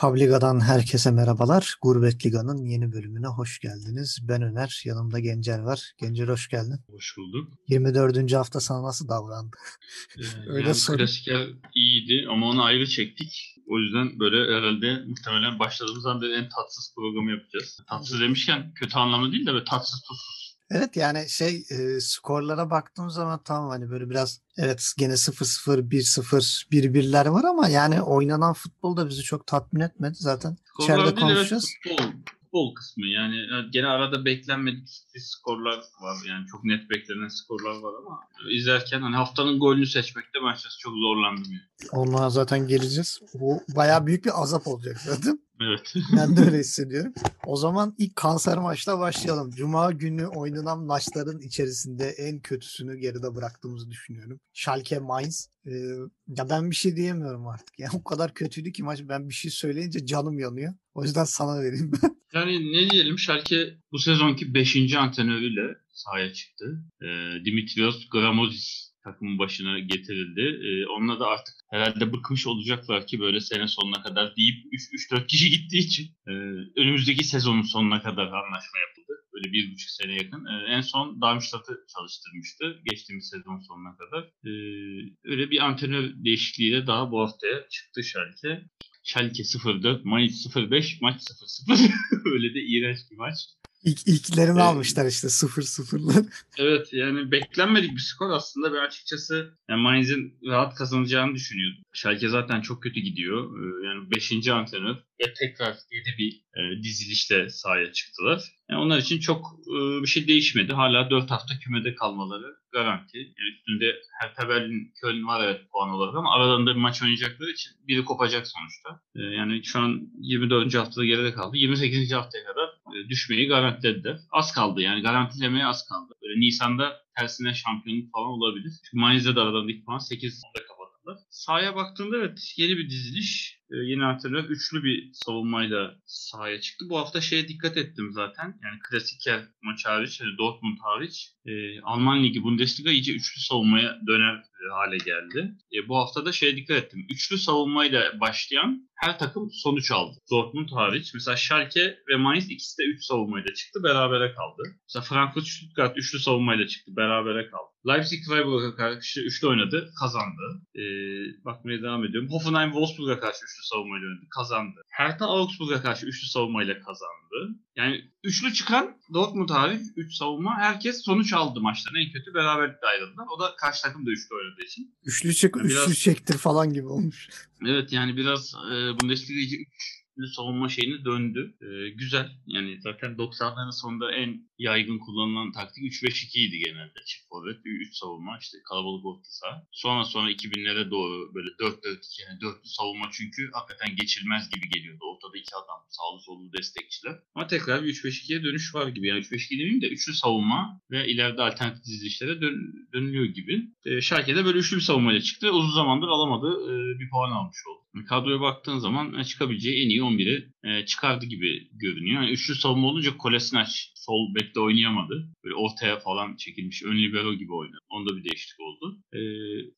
Publiga'dan herkese merhabalar. Gurbet Liga'nın yeni bölümüne hoş geldiniz. Ben Öner, yanımda Gencer var. Gencer hoş geldin. Hoş bulduk. 24. hafta sana nasıl davrandı? Ee, Öyle yani sorayım. klasiker iyiydi ama onu ayrı çektik. O yüzden böyle herhalde muhtemelen başladığımız anda en tatsız programı yapacağız. Tatsız demişken kötü anlamda değil de böyle tatsız tuzsuz Evet yani şey e, skorlara baktığım zaman tamam hani böyle biraz evet gene 0-0, 1-0, 1-1'ler var ama yani oynanan futbol da bizi çok tatmin etmedi zaten. Skorlar İçeride konuşacağız. Evet, futbol, futbol kısmı yani gene arada beklenmedik skorlar var yani çok net beklenen skorlar var ama izlerken hani haftanın golünü seçmekte ben çok zorlandım yani. Ona zaten geleceğiz. Bu bayağı büyük bir azap olacak zaten. Evet. ben de öyle hissediyorum. O zaman ilk kanser maçla başlayalım. Cuma günü oynanan maçların içerisinde en kötüsünü geride bıraktığımızı düşünüyorum. Schalke Mainz. Ee, ya ben bir şey diyemiyorum artık. Yani o kadar kötüydü ki maç. Ben bir şey söyleyince canım yanıyor. O yüzden sana vereyim ben. Yani ne diyelim Schalke bu sezonki 5. antrenörüyle sahaya çıktı. Ee, Dimitrios Gramozis takımın başına getirildi. E, onunla da artık herhalde bıkmış olacaklar ki böyle sene sonuna kadar deyip 3-4 kişi gittiği için e, önümüzdeki sezonun sonuna kadar anlaşma yapıldı. Böyle bir buçuk sene yakın. E, en son Darmstadt'ı çalıştırmıştı geçtiğimiz sezon sonuna kadar. E, öyle bir antrenör değişikliğiyle daha bu haftaya çıktı Schalke. Schalke 0-4, Mainz 0-5, maç 0-0. öyle de iğrenç bir maç. İlk, ilklerini ee, almışlar işte 0-0'lar. Evet yani beklenmedik bir skor aslında. Ben açıkçası yani Mainz'in rahat kazanacağını düşünüyordum. Schalke zaten çok kötü gidiyor. Ee, yani 5. antrenör ve tekrar yeni bir e, dizilişle sahaya çıktılar. Yani onlar için çok e, bir şey değişmedi. Hala 4 hafta kümede kalmaları garanti. Yani üstünde Hertha Berlin, Köln var evet puan olarak ama aralarında bir maç oynayacakları için biri kopacak sonuçta. E, yani şu an 24. haftada geride kaldı. 28. haftaya kadar düşmeyi garantilediler. Az kaldı yani garantilemeye az kaldı. Böyle Nisan'da tersine şampiyonluk falan olabilir. Çünkü Mainz'de de aralarındaki puan 8 kapatıldı. Sahaya baktığında evet yeni bir diziliş e, yeni antrenör üçlü bir savunmayla sahaya çıktı. Bu hafta şeye dikkat ettim zaten. Yani klasiker maç hariç, yani Dortmund hariç e, Alman Ligi Bundesliga iyice üçlü savunmaya döner hale geldi. E, bu hafta da şeye dikkat ettim. Üçlü savunmayla başlayan her takım sonuç aldı. Dortmund hariç. Mesela Schalke ve Mainz ikisi de üç savunmayla çıktı. Berabere kaldı. Mesela Frankfurt Stuttgart üçlü savunmayla çıktı. Berabere kaldı. Leipzig Freiburg'a karşı üçlü oynadı. Kazandı. E, bakmaya devam ediyorum. Hoffenheim Wolfsburg'a karşı üçlü savunmayla oynadı. Kazandı. Hertha Augsburg'a karşı üçlü savunmayla kazandı. Yani üçlü çıkan Dortmund hariç üç savunma herkes sonuç aldı maçtan. En kötü beraberlikle ayrıldılar. O da karşı takım da üçlü oynadığı için. Üçlü çık, yani üçlü biraz... çektir falan gibi olmuş. Evet yani biraz e, Bundesliga 3 savunma şeyine döndü. E, güzel. Yani zaten 90'ların sonunda en yaygın kullanılan taktik 3-5-2 idi genelde. Çift forvet, 3 savunma, işte kalabalık orta saha. Sonra sonra 2000'lere doğru böyle 4-4-2 yani dörtlü savunma çünkü hakikaten geçilmez gibi geliyordu. Ortada iki adam, sağlı sollu destekçiler. Ama tekrar bir 3-5-2'ye dönüş var gibi. Yani 3-5-2 demeyeyim de üçlü savunma ve ileride alternatif dizilişlere dön, dönülüyor gibi. E, Schalke'de böyle üçlü bir savunmayla çıktı. Uzun zamandır alamadığı e, bir puan almış oldu kadroya baktığın zaman e, çıkabileceği en iyi 11'i e, çıkardı gibi görünüyor. Yani üçlü savunma olunca Kolasinac sol bekte oynayamadı. Böyle ortaya falan çekilmiş ön libero gibi oynadı. Onda bir değişiklik oldu. E,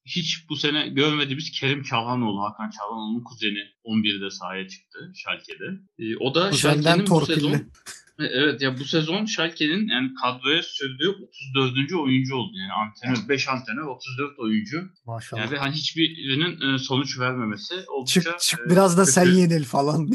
hiç bu sene görmediğimiz Kerim Çalhanoğlu, Hakan Çalhanoğlu'nun kuzeni 11'de sahaya çıktı Schalke'de. E, o da Schalke'nin bu sezon Evet ya bu sezon Schalke'nin yani kadroya sürdüğü 34. oyuncu oldu. Yani antrenör 5 antrenör 34 oyuncu. Maşallah. Yani hani hiçbirinin e, sonuç vermemesi oldukça çık, çık e, biraz da kötü. sen yenil falan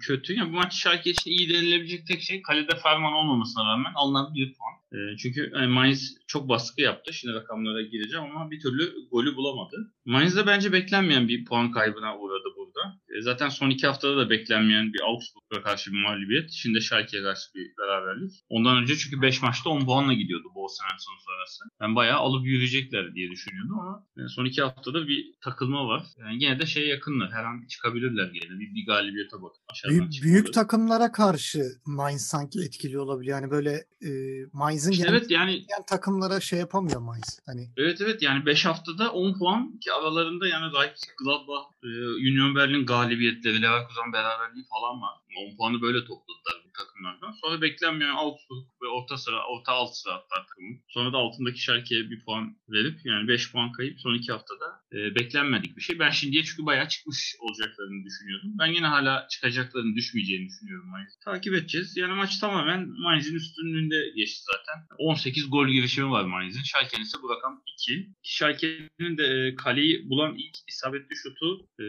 kötü. Yani bu maç Schalke için iyi denilebilecek tek şey kalede Ferman olmamasına rağmen alınan bir puan. E, çünkü yani Mainz çok baskı yaptı. Şimdi rakamlara gireceğim ama bir türlü golü bulamadı. Mainz de bence beklenmeyen bir puan kaybına uğradı burada. E, zaten son iki haftada da beklenmeyen bir Augsburg'a karşı bir mağlubiyet. Şimdi Schalke'ye karşı bir beraberlik. Ondan önce çünkü 5 maçta 10 puanla gidiyordu Bol son sonrası. Ben bayağı alıp yürüyecekler diye düşünüyordum ama e, son iki haftada bir takılma var. Yani yine de şeye yakınlar. Her an çıkabilirler gene. Bir, bir galibiyete bakın. Büyük, büyük takımlara karşı Mainz sanki etkili olabiliyor. Yani böyle e, Mainz'in işte evet, yani, yani takımlara şey yapamıyor Mainz. Hani Evet evet yani 5 haftada 10 puan ki aralarında yani Leipzig, Gladbach, e, Union Berlin galibiyetleri, Leverkusen beraberliği falan var. 10 puanı böyle topladılar. Takımlardan. Sonra beklenmeyen Augsburg ve orta sıra, orta alt sıra hatta takımı. Sonra da altındaki Schalke'ye bir puan verip yani 5 puan kayıp son iki haftada e, beklenmedik bir şey. Ben şimdiye çünkü bayağı çıkmış olacaklarını düşünüyordum. Ben yine hala çıkacaklarını düşmeyeceğini düşünüyorum Mainz. Takip edeceğiz. Yani maç tamamen Mainz'in üstünlüğünde geçti zaten. 18 gol girişimi var Mainz'in. Schalke'nin ise bu rakam 2. Schalke'nin de e, kaleyi bulan ilk isabetli şutu e,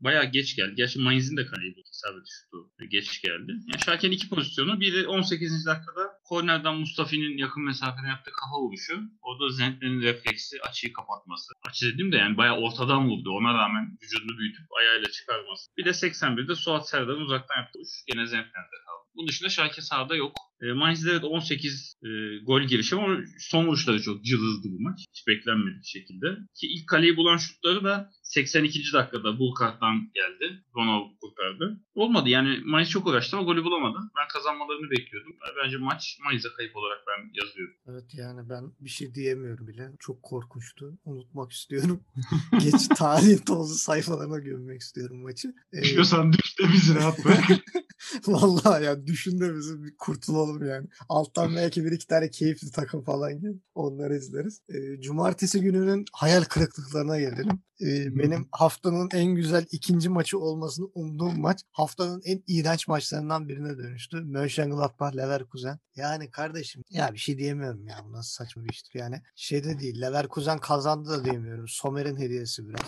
bayağı geç geldi. Gerçi Mainz'in de kaleyi bulan isabetli şutu geç geldi. Yani Schalke'nin iki pozisyonu. Biri 18. dakikada kornerden Mustafi'nin yakın mesafeden yaptığı kafa vuruşu. Orada Zentner'in refleksi açıyı kapatması. Açı dedim de yani bayağı ortadan vurdu. Ona rağmen vücudunu büyütüp ayağıyla çıkarması. Bir de 81'de Suat Serdar'ın uzaktan yaptığı vuruş. Gene Zentner'de kaldı. Bunun dışında Schalke sahada yok. E, Mainz'de evet 18 e, gol girişi ama son vuruşları çok cılızdı bu maç. Hiç beklenmedik şekilde. Ki ilk kaleyi bulan şutları da 82. dakikada Bulkart'tan geldi. Ronald kurtardı. Olmadı yani Mainz çok uğraştı ama golü bulamadı. Ben kazanmalarını bekliyordum. Bence maç Mainz'e kayıp olarak ben yazıyorum. Evet yani ben bir şey diyemiyorum bile. Çok korkunçtu. Unutmak istiyorum. Geç tarihin tozlu sayfalarına gömmek istiyorum maçı. Ee, Düşüyorsan düş de bizi rahat bırak. Vallahi ya düşün de bizim bir kurtulalım yani. Alttan belki bir iki tane keyifli takım falan gel. Onları izleriz. E, cumartesi gününün hayal kırıklıklarına gelelim. Benim haftanın en güzel ikinci maçı olmasını umduğum maç haftanın en iğrenç maçlarından birine dönüştü. Mönchengladbach Leverkusen. Yani kardeşim ya bir şey diyemiyorum ya. Bu nasıl saçma bir iştir yani. Şeyde değil. Leverkusen kazandı da diyemiyorum. Somer'in hediyesi biraz.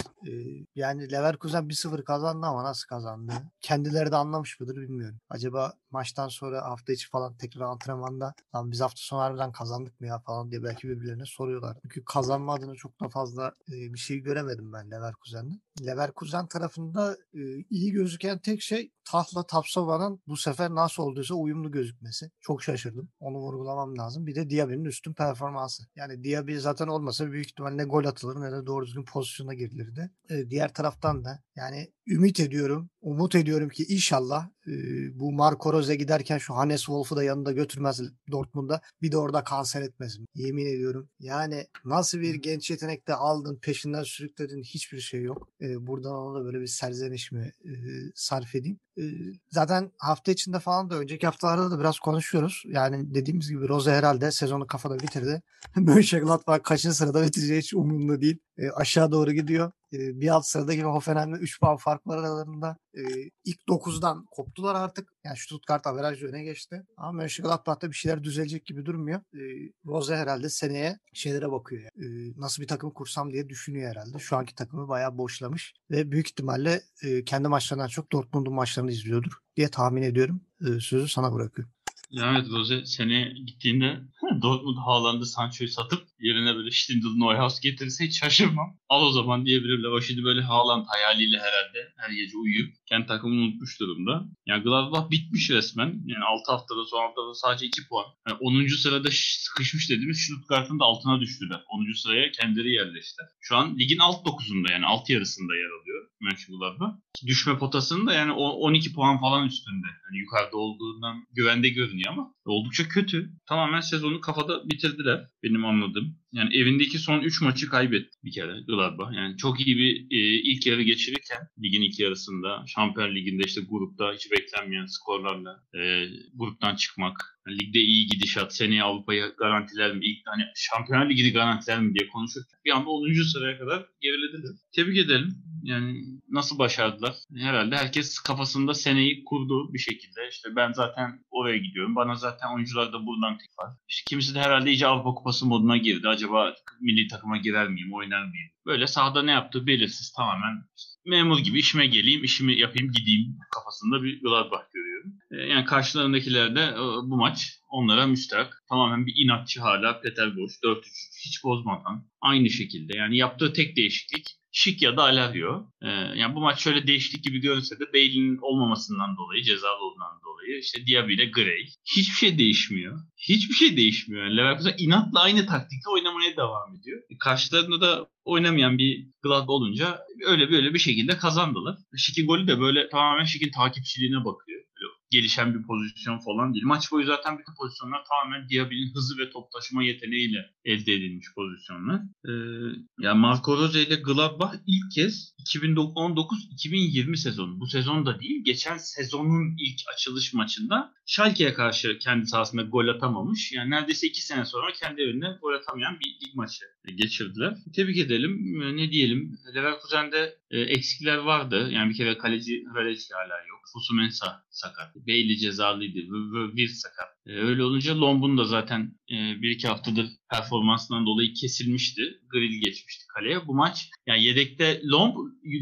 Yani Leverkusen 1-0 kazandı ama nasıl kazandı? Kendileri de anlamış mıdır bilmiyorum. Acaba maçtan sonra hafta içi falan tekrar antrenmanda lan biz hafta sonu harbiden kazandık mı ya falan diye belki birbirlerine soruyorlar. Çünkü kazanma adına çok da fazla bir şey göremedim ben Leverkusen'de. Leverkusen tarafında e, iyi gözüken tek şey Tahla Tapsova'nın bu sefer nasıl olduysa uyumlu gözükmesi. Çok şaşırdım. Onu vurgulamam lazım. Bir de Diaby'nin üstün performansı. Yani Diaby zaten olmasa büyük ihtimalle ne gol atılır ne de doğru düzgün pozisyona girilirdi. E, diğer taraftan da yani ümit ediyorum, umut ediyorum ki inşallah e, bu Marco Rose giderken şu Hannes Wolf'u da yanında götürmez Dortmund'a. Bir de orada kanser etmesin. Yemin ediyorum. Yani nasıl bir genç yetenekte aldın, peşinden sürükledin hiçbir şey yok. E, buradan ona da böyle bir serzeniş mi e, sarf edeyim. E, zaten hafta içinde falan da önceki haftalarda da biraz konuşuyoruz. Yani dediğimiz gibi Rose herhalde sezonu kafada bitirdi. Mönchengladbach kaçıncı sırada bitireceği hiç umurunda değil. E, aşağı doğru gidiyor. Bir alt sıradaki Hoffenheim'le 3 puan fark var aralarında. İlk 9'dan koptular artık. Yani Stuttgart averajı öne geçti. Ama Mönchengladbach'ta bir şeyler düzelecek gibi durmuyor. Rose herhalde seneye şeylere bakıyor. Nasıl bir takım kursam diye düşünüyor herhalde. Şu anki takımı bayağı boşlamış. Ve büyük ihtimalle kendi maçlarından çok Dortmund'un maçlarını izliyordur diye tahmin ediyorum. Sözü sana bırakıyorum. Ya evet Rose sene gittiğinde Dortmund Haaland'ı Sancho'yu satıp yerine böyle Stindl Neuhaus getirirse hiç şaşırmam. Al o zaman diyebilirler. O şimdi böyle Haaland hayaliyle herhalde her gece uyuyup kendi takımını unutmuş durumda. Yani Gladbach bitmiş resmen. Yani 6 haftada son haftada sadece 2 puan. Yani 10. sırada sıkışmış dediğimiz Stuttgart'ın da altına düştüler. 10. sıraya kendileri yerleşti. Şu an ligin alt 9'unda yani alt yarısında yer alıyor Mönchengladbach. Düşme potasının da yani 12 puan falan üstünde. Yani yukarıda olduğundan güvende görünüyor ama oldukça kötü. Tamamen sezonu kafada bitirdiler benim anladığım. Yani evindeki son 3 maçı kaybetti bir kere Gladbach. Yani çok iyi bir e, ilk yarı geçirirken ligin ilk yarısında Şampiyon Ligi'nde işte grupta hiç beklenmeyen skorlarla e, gruptan çıkmak. Yani ligde iyi gidişat, seneye Avrupa'yı garantiler mi? İlk hani Şampiyon Ligi'ni garantiler mi diye konuşurken bir anda 10. sıraya kadar gerilediler. Tebrik edelim. Yani nasıl başardılar? Herhalde herkes kafasında seneyi kurdu bir şekilde. İşte ben zaten oraya gidiyorum. Bana zaten oyuncular da buradan tek var. İşte kimisi de herhalde iyice Avrupa Kupası moduna girdi. Acaba milli takıma girer miyim, oynar mıyım? Böyle sahada ne yaptığı belirsiz tamamen memur gibi işime geleyim, işimi yapayım, gideyim kafasında bir Gladbach görüyorum. Yani karşılarındakiler de bu maç onlara müstahak. Tamamen bir inatçı hala Peter Boş 4-3 hiç bozmadan aynı şekilde. Yani yaptığı tek değişiklik Şik ya da Alario. Ee, yani bu maç şöyle değişiklik gibi görünse de Bale'in olmamasından dolayı, cezalı olduğundan dolayı işte Diaby ile Gray. Hiçbir şey değişmiyor. Hiçbir şey değişmiyor. Yani Leverkusen inatla aynı taktikle oynamaya devam ediyor. E, karşılarında da oynamayan bir Gladbach olunca öyle böyle bir şekilde kazandılar. Şik'in golü de böyle tamamen Şik'in takipçiliğine bakıyor. Böyle gelişen bir pozisyon falan değil. Maç boyu zaten bütün pozisyonlar tamamen Diaby'nin hızı ve top taşıma yeteneğiyle elde edilmiş pozisyonlar. Ee, yani Marco Rose ile Gladbach ilk kez 2019-2020 sezonu. Bu sezon da değil. Geçen sezonun ilk açılış maçında Schalke'ye karşı kendi sahasında gol atamamış. Yani neredeyse iki sene sonra kendi evinde gol atamayan bir lig maçı geçirdiler. Tebrik edelim. Ne diyelim? Leverkusen'de e, eksikler vardı. Yani bir kere kaleci Hralecki hala yok. Fusu Mensah sakat. Bailey cezalıydı. Bir sakat. E, öyle olunca Lomb'un da zaten e, bir iki haftadır performansından dolayı kesilmişti. Grill geçmişti kaleye. Bu maç yani yedekte Lomb,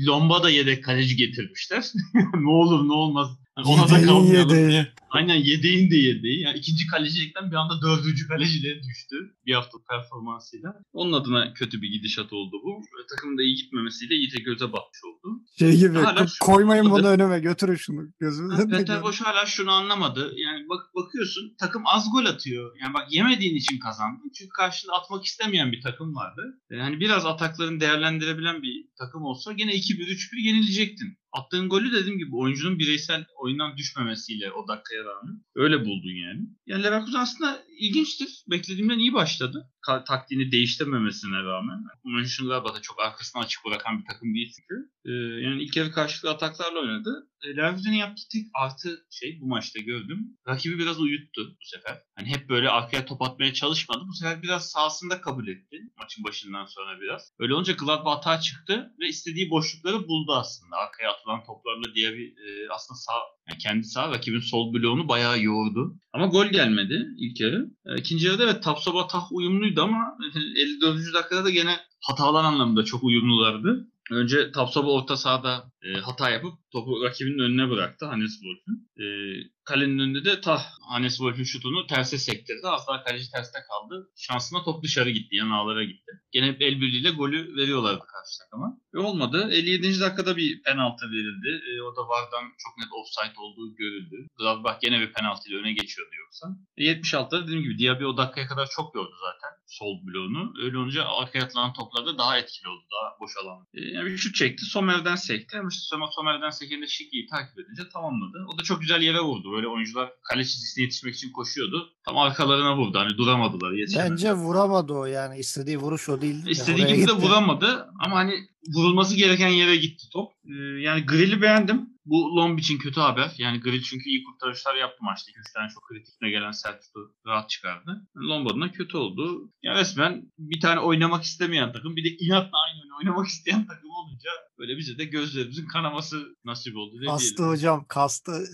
Lomb'a da yedek kaleci getirmişler. ne olur ne olmaz yani ona da kalmayalım. Yedeği. Aynen yedeğin de yedeği. Yani ikinci kalecilikten bir anda dördüncü kaleciliğe düştü. Bir hafta performansıyla. Onun adına kötü bir gidişat oldu bu. Takımın da iyi gitmemesiyle iyice göze batmış oldu. Şey gibi hala koymayın bunu önüme götürün şunu gözümüzden. Peter Boş hala şunu anlamadı. Yani bak bakıyorsun takım az gol atıyor. Yani bak yemediğin için kazandı. Çünkü karşında atmak istemeyen bir takım vardı. Yani biraz ataklarını değerlendirebilen bir takım olsa gene 2-1-3-1 yenilecektin. Attığın golü dediğim gibi oyuncunun bireysel oyundan düşmemesiyle o dakikaya rağmen öyle buldun yani. Yani Leverkusen aslında ilginçtir. Beklediğimden iyi başladı. Ka- taktiğini değiştirmemesine rağmen. Mönchengladbach'ı çok arkasına açık bırakan bir takım değil çünkü. Ee, yani ilk yarı karşılıklı ataklarla oynadı. E, Leverkusen'in yaptığı tek artı şey bu maçta gördüm. Rakibi biraz uyuttu bu sefer. Hani hep böyle arkaya top atmaya çalışmadı. Bu sefer biraz sahasında kabul etti. Maçın başından sonra biraz. Öyle olunca Gladbach hata çıktı ve istediği boşlukları buldu aslında. Arkaya atılan toplarla diye bir e, aslında sağ yani kendi sağ rakibin sol bloğunu bayağı yoğurdu. Ama gol gelmedi ilk yarı. E, ikinci yarıda evet Tapsoba Tah uyumluydu ama 54. dakikada da gene hatalar anlamında çok uyumlulardı. Önce Tapsoba orta sahada e, hata yapıp topu rakibinin önüne bıraktı Hannes Wolf'un. E, kalenin önünde de Tah Hannes Wolf'un şutunu terse sektirdi. Az daha kaleci terste kaldı. Şansına top dışarı gitti. Yan ağlara gitti. Gene hep el birliğiyle golü veriyorlardı karşı takıma. Ve olmadı. 57. dakikada bir penaltı verildi. E, o da Vardan çok net offside olduğu görüldü. Gladbach gene bir penaltıyla öne geçiyordu yoksa. E, 76'da dediğim gibi Diaby o dakikaya kadar çok gördü zaten sol bloğunu. Öyle olunca arkaya atılan toplarda daha etkili oldu. Daha boş alan. E, bir şut çekti. Somer'den sekti. Ama işte Somer'den sekende Şiki'yi takip edince tamamladı. O da çok güzel yere vurdu. Böyle oyuncular kale çizgisine yetişmek için koşuyordu. Tam arkalarına vurdu. Hani duramadılar. Bence vuramadı o yani. istediği vuruş o değil. İstediği gibi de vuramadı. Ama hani vurulması gereken yere gitti top. Ee, yani Grill'i beğendim. Bu Lomb için kötü haber. Yani Grill çünkü iyi kurtarışlar yaptı maçta. 2-3 tane çok kritikine gelen sert şutu rahat çıkardı. Lomb adına kötü oldu. Yani resmen bir tane oynamak istemeyen takım bir de inatla aynı oynamak isteyen takım olunca böyle bize de gözlerimizin kanaması nasip oldu. Ne kastı diyelim. hocam kastı.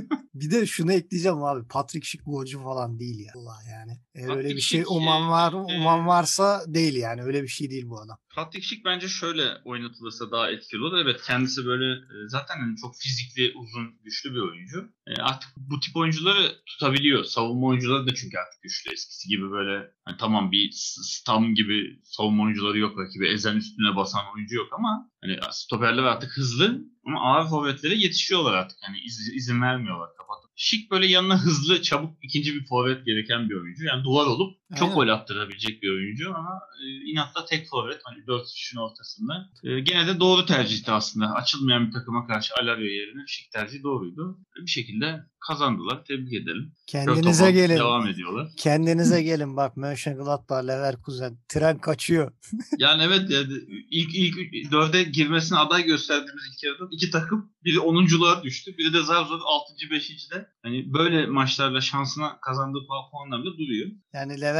bir de şunu ekleyeceğim abi. Patrick Schick golcü falan değil ya. Allah yani. Eğer öyle bir şey uman var, uman varsa değil yani. Öyle bir şey değil bu adam. Patrick Schick bence şöyle oynatılırsa daha etkili olur. Evet kendisi böyle e, zaten hani çok fizikli, uzun, güçlü bir oyuncu. E, artık bu tip oyuncuları tutabiliyor. Savunma oyuncuları da çünkü artık güçlü. Eskisi gibi böyle hani tamam bir Stam gibi savunma oyuncuları yok rakibi. Ezen üstüne basan oyuncu yok ama hani stoperler artık hızlı ama ağır forvetlere yetişiyorlar artık. Yani iz, izin vermiyorlar kapatıp. Şık böyle yanına hızlı, çabuk ikinci bir forvet gereken bir oyuncu. Yani duvar olup çok Aynen. gol attırabilecek bir oyuncu ama e, inatla tek forvet hani 4 kişinin ortasında. E, gene de doğru tercihti aslında. Açılmayan bir takıma karşı Alario yerine Şık tercih doğruydu. Bir şekilde kazandılar. Tebrik edelim. Kendinize gelin. Devam ediyorlar. Kendinize gelin bak Mönchengladbach, Leverkusen tren kaçıyor. yani evet yani ilk ilk dörde girmesine aday gösterdiğimiz ilk yarıda iki takım biri 10'unculuğa düştü. Biri de zar zor 6. 5. de. Hani böyle maçlarla şansına kazandığı puanlarla duruyor. Yani Leverkusen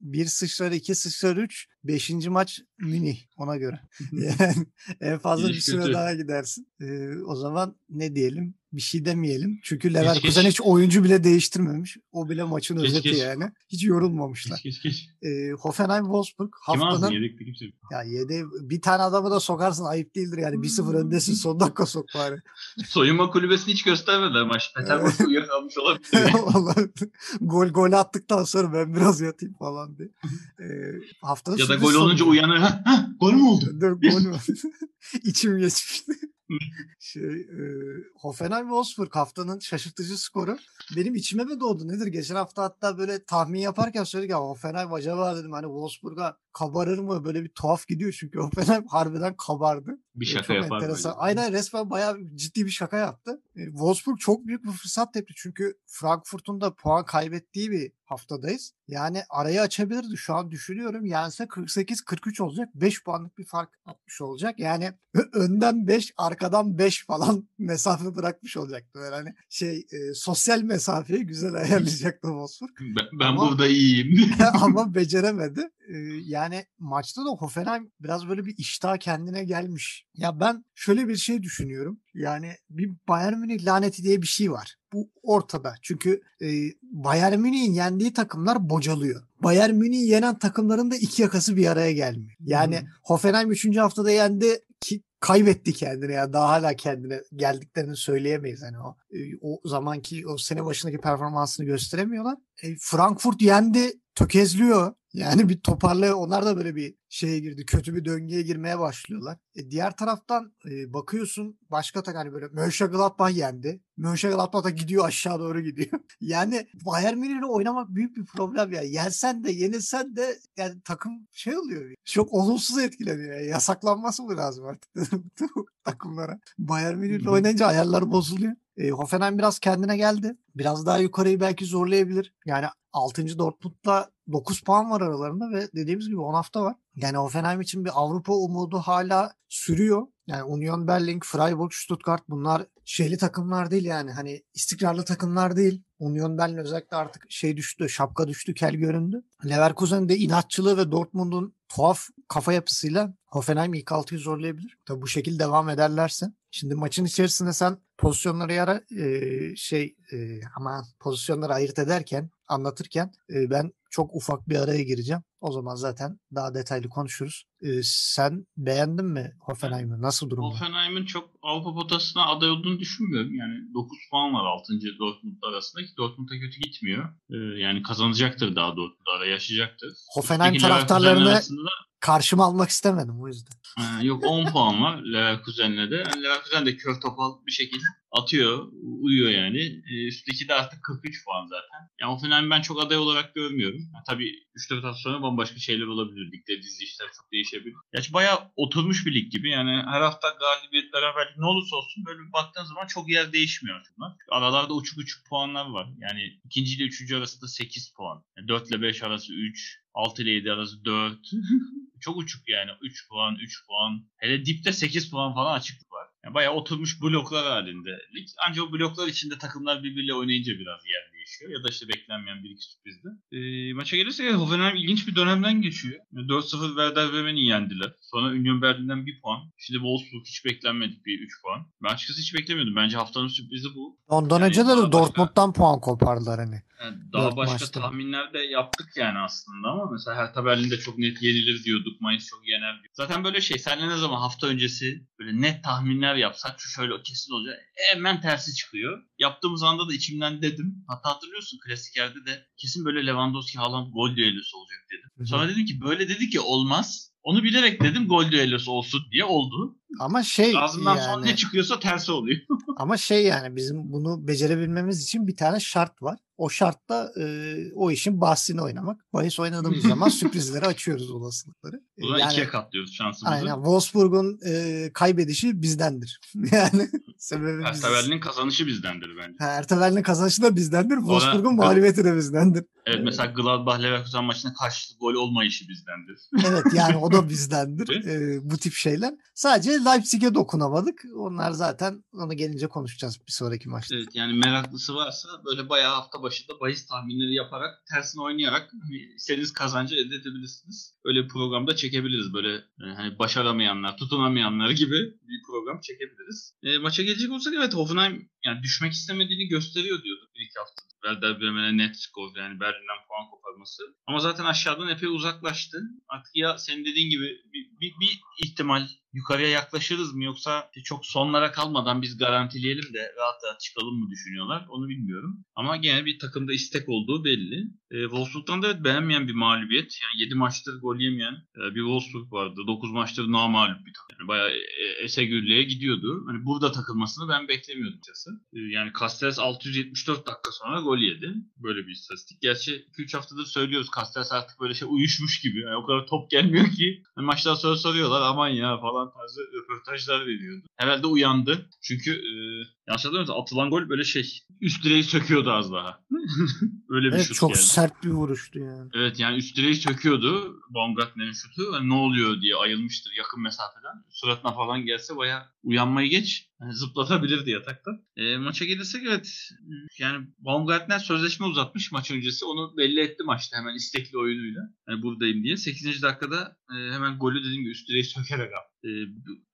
bir sıçrar, iki sıçrar, üç. Beşinci maç Münih ona göre. yani en fazla bir süre daha gidersin. Ee, o zaman ne diyelim? Bir şey demeyelim. Çünkü Leverkusen hiç, hiç oyuncu bile değiştirmemiş. O bile maçın geç, özeti geç. yani. Hiç yorulmamışlar. Geç, geç, geç. Ee, Hoffenheim Wolfsburg haftanın yedekti kimse. Ya yedi bir tane adamı da sokarsın ayıp değildir yani. 1-0 öndesin son dakika sok bari. Soyunma kulübesini hiç göstermediler maç. Peter Boş uyuyakalmış olabilir. gol gol attıktan sonra ben biraz yatayım falan diye. Ee, haftanın ya da gol olunca uyanır. Ha, ha, gol mü oldu? gol mü? İçim geçmişti şey, e, Hoffenheim Wolfsburg haftanın şaşırtıcı skoru. Benim içime mi doğdu nedir? Geçen hafta hatta böyle tahmin yaparken söyledik ya Hoffenheim acaba dedim hani Wolfsburg'a kabarır mı? Böyle bir tuhaf gidiyor çünkü Hoffenheim harbiden kabardı. Bir şaka çok yapar enteresan. Böyle. Aynen resmen bayağı ciddi bir şaka yaptı. E, Wolfsburg çok büyük bir fırsat tepti. Çünkü Frankfurt'un da puan kaybettiği bir haftadayız. Yani arayı açabilirdi. Şu an düşünüyorum. Yense 48-43 olacak. 5 puanlık bir fark atmış olacak. Yani önden 5, arkadan 5 falan mesafe bırakmış olacaktı. Böyle hani şey e, sosyal mesafeyi güzel ayarlayacaktı Wolfsburg. Ben, ben ama, burada iyiyim. ama beceremedi. Yani maçta da Hoffenheim biraz böyle bir iştah kendine gelmiş. Ya ben şöyle bir şey düşünüyorum. Yani bir Bayern Münih laneti diye bir şey var. Bu ortada. Çünkü e, Bayern Münih'in yendiği takımlar bocalıyor. Bayern Münih'i yenen takımların da iki yakası bir araya gelmiyor. Yani hmm. Hoffenheim 3. haftada yendi ki kaybetti kendini ya daha hala kendine geldiklerini söyleyemeyiz hani o o zamanki o sene başındaki performansını gösteremiyorlar. E, Frankfurt yendi tökezliyor. Yani bir toparlıyor. Onlar da böyle bir şeye girdi. Kötü bir döngüye girmeye başlıyorlar. E, diğer taraftan e, bakıyorsun başka tak hani böyle Mönchengladbach yendi. Mönchengladbach da gidiyor aşağı doğru gidiyor. yani Bayern Münih'le oynamak büyük bir problem ya. Yensen de yenilsen de yani takım şey oluyor. Çok olumsuz etkileniyor. Yani. Yasaklanması mı lazım artık takımlara? Bayern Münih'le oynayınca ayarlar bozuluyor. E, Hoffenheim biraz kendine geldi. Biraz daha yukarıyı belki zorlayabilir. Yani 6. Dortmund'la 9 puan var aralarında ve dediğimiz gibi 10 hafta var. Yani Hoffenheim için bir Avrupa umudu hala sürüyor. Yani Union Berlin, Freiburg, Stuttgart bunlar şeyli takımlar değil yani. Hani istikrarlı takımlar değil. Union Berlin özellikle artık şey düştü, şapka düştü, kel göründü. Leverkusen de inatçılığı ve Dortmund'un tuhaf kafa yapısıyla Hoffenheim ilk altıyı zorlayabilir. Tabi bu şekilde devam ederlerse. Şimdi maçın içerisinde sen pozisyonları yara e, şey e, ama pozisyonları ayırt ederken anlatırken e, ben çok ufak bir araya gireceğim. O zaman zaten daha detaylı konuşuruz. E, sen beğendin mi Hoffenheim'i? Nasıl durum? Hoffenheim'in çok Avrupa potasına aday olduğunu düşünmüyorum. Yani 9 puan var 6. Dortmund arasında ki Dortmund'a kötü gitmiyor. E, yani kazanacaktır daha Dortmund araya yaşayacaktır. Hoffenheim taraftarlarını arasında karşıma almak istemedim o yüzden. Ha, yok 10 puan var Leverkusen'le de. Yani Leverkusen de kör topal bir şekilde atıyor, uyuyor yani. E, üstteki de artık 43 puan zaten. Yani Hoffenheim ben çok aday olarak görmüyorum. Yani tabii 3-4 hafta sonra bambaşka şeyler olabilir. Ligde dizi işler çok değişebilir. Gerçi bayağı oturmuş bir lig gibi. Yani her hafta galibiyet, beraberlik ne olursa olsun böyle bir baktığın zaman çok yer değişmiyor aslında. Aralarda uçuk uçuk puanlar var. Yani ikinci ile üçüncü arasında 8 puan. Yani 4 ile 5 arası 3. 6 ile 7 arası 4. çok uçuk yani. 3 puan, 3 puan. Hele dipte 8 puan falan var. Yani bayağı oturmuş bloklar halinde lig. Ancak o bloklar içinde takımlar birbiriyle oynayınca biraz yer değişiyor. Ya da işte beklenmeyen bir iki sürprizde. E, maça gelirse Hoffenheim ilginç bir dönemden geçiyor. 4-0 Werder Bremen'i yendiler. Sonra Union Berlin'den 1 puan. Şimdi Wolfsburg hiç beklenmedik bir 3 puan. Ben açıkçası hiç beklemiyordum. Bence haftanın sürprizi bu. Ondan yani önce de Dortmund'dan puan kopardılar hani. Yani daha başka maçta. tahminler de yaptık yani aslında ama mesela Hertha Berlin'de çok net yenilir diyorduk. Mainz çok yener diyorduk. Zaten böyle şey senle ne zaman hafta öncesi böyle net tahminler yapsak şu şöyle kesin olacak. Hemen tersi çıkıyor. Yaptığımız anda da içimden dedim. Hatta hatırlıyorsun klasik yerde de kesin böyle Lewandowski Haaland gol düellosu olacak dedim. Sonra dedim ki böyle dedi ki olmaz. Onu bilerek dedim gol düellosu olsun diye oldu. Ama şey Ağzından yani, son ne çıkıyorsa tersi oluyor. ama şey yani bizim bunu becerebilmemiz için bir tane şart var. O şartta e, o işin bahsini oynamak. Bahis oynadığımız zaman sürprizleri açıyoruz olasılıkları. Buna yani, ikiye katlıyoruz şansımızı. Aynen. Wolfsburg'un e, kaybedişi bizdendir. yani sebebi Ertevel'in kazanışı bizdendir bence. Ertevel'in kazanışı da bizdendir. Wolfsburg'un mağlubiyeti de bizdendir. Evet mesela Gladbach Leverkusen maçında karşılıklı gol olmayışı bizdendir. evet yani o da bizdendir. e, bu tip şeyler. Sadece Leipzig'e dokunamadık. Onlar zaten onu gelince konuşacağız bir sonraki maçta. Evet yani meraklısı varsa böyle bayağı hafta başında bahis tahminleri yaparak tersine oynayarak hani istediğiniz kazancı elde edebilirsiniz. Öyle bir programda çekebiliriz. Böyle e, hani başaramayanlar, tutunamayanlar gibi bir program çekebiliriz. E, maça gelecek olsak evet Hoffenheim yani düşmek istemediğini gösteriyor diyorduk bir iki hafta. Werder Bremen'e net skor yani Berlin'den puan koparması. Ama zaten aşağıdan epey uzaklaştı. Artık ya senin dediğin gibi bir, bir, bir ihtimal yukarıya yaklaşırız mı yoksa çok sonlara kalmadan biz garantileyelim de rahat rahat çıkalım mı düşünüyorlar onu bilmiyorum. Ama gene bir takımda istek olduğu belli. E, Wolfsburg'dan da evet beğenmeyen bir mağlubiyet. Yani 7 maçtır gol yemeyen e, bir Wolfsburg vardı. 9 maçtır namalup bir takım. Yani bayağı e, ese gürlüğe gidiyordu. Hani burada takılmasını ben beklemiyordum açıkçası. E, yani Castells 674 dakika sonra gol yedi. Böyle bir istatistik. Gerçi 2-3 haftadır söylüyoruz. Castells artık böyle şey uyuşmuş gibi. Yani o kadar top gelmiyor ki. Yani maçtan sonra soruyorlar aman ya falan tarzı röportajlar veriyordu. Herhalde uyandı. Çünkü e, hatırlamıyorsam atılan gol böyle şey üst direği söküyordu az daha. Öyle bir Evet, şut çok geldi. sert bir vuruştu yani. Evet yani üst direği söküyordu Baumgartner'in şutu. Hani ne oluyor diye ayılmıştır yakın mesafeden. Suratına falan gelse baya uyanmayı geç. Yani zıplatabilirdi yataktan. E, maça gelirsek evet yani Baumgartner sözleşme uzatmış maç öncesi. Onu belli etti maçta hemen istekli oyunuyla. Yani buradayım diye. 8. dakikada e, hemen golü dediğim gibi üst direği sökerek attı. E,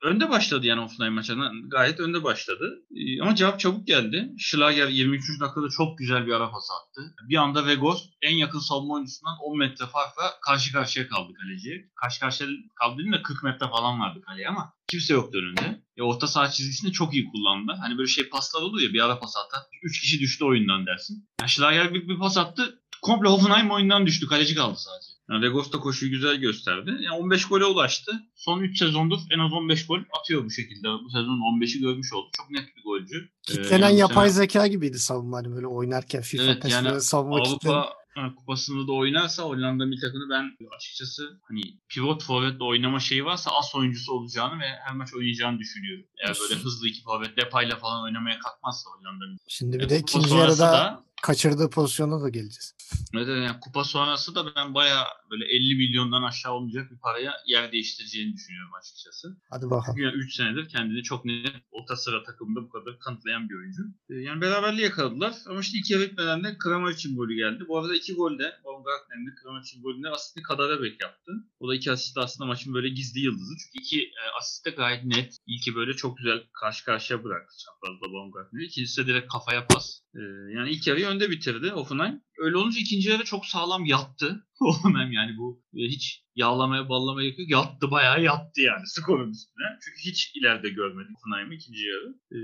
önde başladı yani Offenheim maçına. Gayet önde başladı. E, ama cevap çabuk geldi. Schlager 23. dakikada çok güzel bir ara pas attı. Bir anda Vegos en yakın savunma oyuncusundan 10 metre farkla karşı karşıya kaldı kaleciye. Karşı karşıya kaldı değil mi? 40 metre falan vardı kaleye ama kimse yoktu önünde. E, orta saha çizgisini çok iyi kullandı. Hani böyle şey paslar olur ya bir ara pas atar. 3 kişi düştü oyundan dersin. Yani Schlager bir, bir pas attı. Komple Hoffenheim oyundan düştü. Kaleci kaldı sadece. Yani Vegos da koşuyu güzel gösterdi. Yani 15 gole ulaştı. Son 3 sezondur en az 15 gol atıyor bu şekilde. Bu sezon 15'i görmüş oldu. Çok net bir golcü. Ee, Kitlenen yani bu yapay sene zeka gibiydi savunma hani böyle oynarken FIFA Evet, yani savunma. Avrupa ha, kupasında da oynarsa Hollanda milli takımını ben açıkçası hani pivot forvetle oynama şeyi varsa as oyuncusu olacağını ve her maç oynayacağını düşünüyorum. Eğer böyle hızlı iki forvet Depay'la falan oynamaya kalkmazsa Hollanda milli Şimdi bir takımı. de Kupa ikinci yarıda da kaçırdığı pozisyona da geleceğiz. neden yani kupa sonrası da ben baya böyle 50 milyondan aşağı olmayacak bir paraya yer değiştireceğini düşünüyorum açıkçası. Hadi bakalım. Çünkü yani 3 senedir kendini çok net orta sıra takımında bu kadar kanıtlayan bir oyuncu. Ee, Yani beraberliği yakaladılar ama işte ilk yarı bitmeden de Kramaric'in golü geldi. Bu arada iki gol de Baumgartner'in de Kramaric'in golünde asistini Kadarabek yaptı. O da iki asist aslında maçın böyle gizli yıldızı. Çünkü iki e, asist de gayet net. İlki böyle çok güzel karşı karşıya bıraktı çaprazda Baumgartner'i. İkincisi de direkt kafaya pas. Ee, yani ilk yarıyı önde bitirdi Offenheim. Öyle olunca ikinci yarı çok sağlam yattı. Offenheim yani bu e, hiç yağlamaya ballamaya yok. Yattı bayağı yattı yani skorun üstüne. Çünkü hiç ileride görmedik Offenheim'i ikinci yarı. Ee,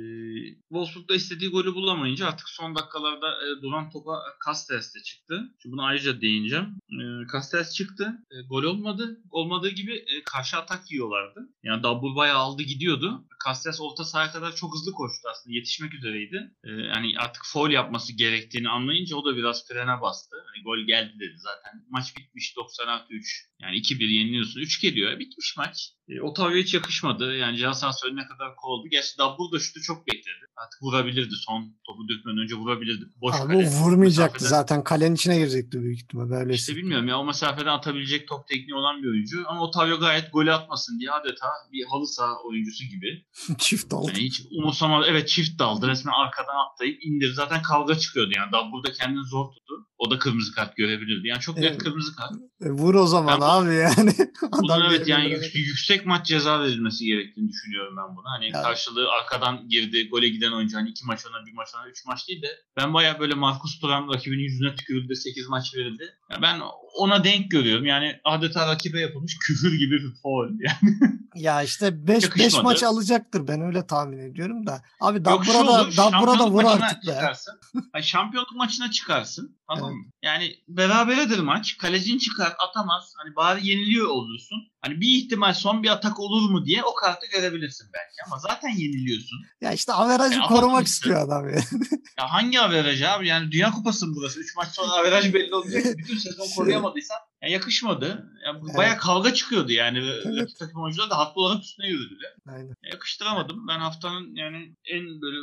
Wolfsburg'da istediği golü bulamayınca artık son dakikalarda e, duran topa Castells de çıktı. Şimdi bunu ayrıca değineceğim. E, Castells çıktı. E, gol olmadı. Olmadığı gibi e, karşı atak yiyorlardı. Yani double bayağı aldı gidiyordu. Castells orta sahaya kadar çok hızlı koştu aslında. Yetişmek üzereydi. E, yani artık foul yapması gerektiğini anlayınca o da biraz frene bastı. Hani gol geldi dedi zaten. Maç bitmiş 90 artı 3. Yani 2-1 yeniliyorsun. 3 geliyor. Bitmiş maç. E, Otavio hiç yakışmadı. Yani sahası önüne kadar kovuldu. Gerçi double da şutu çok bekledi. Artık vurabilirdi. Son topu dökmeden önce vurabilirdi. Boş Abi kale. vurmayacaktı Mesafeden- zaten. Kalenin içine girecekti büyük ihtimal. Böyle İşte bilmiyorum ya o mesafeden atabilecek top tekniği olan bir oyuncu. Ama Otavio gayet golü atmasın diye adeta bir halı saha oyuncusu gibi. çift oldu. Yani hiç umursamadı. Evet çift daldı. Resmen arkadan atlayıp indir. Zaten kavga çıkıyordu yani. Double kendini zor tuttu. O da kırmızı kart görebilirdi. Yani çok net Evet. kırmızı kart. E, vur o zaman Ben- abi yani. Bunun evet yani yük- yüksek maç ceza verilmesi gerektiğini düşünüyorum ben buna. Hani Yani. karşılığı arkadan girdi, gole giden oyuncu hani iki maç ona bir maç ona üç maç değil de ben bayağı böyle Marcus Thuram rakibinin yüzüne tükürüldü 8 maç verildi. Ya ben ona denk görüyorum. Yani adeta rakibe yapılmış küfür gibi bir foul. Yani Ya işte 5 5 Yakışmadı. maç alacaktır ben öyle tahmin ediyorum da. Abi Dabbur'a da olur, Dabbur'a da şampiyonluk vur artık be. çıkarsın. Ay, şampiyonluk maçına çıkarsın. Tamam Evet. Yani beraberedir maç. Kalecin çıkar atamaz. Hani bari yeniliyor olursun. Hani bir ihtimal son bir atak olur mu diye o kartı görebilirsin belki. Ama zaten yeniliyorsun. Ya işte averajı Ya korumak istiyor adam ya. Ya hangi averaj abi? Yani Dünya Kupası mı burası? 3 maç sonra averaj belli olacak. Bütün sezon koruyamadıysan ya yakışmadı. Ya Evet. bayağı kavga çıkıyordu yani. Evet. Takım oyuncular da haklı olarak üstüne yürüdüler. Aynen. Yakıştıramadım. Ben haftanın yani en böyle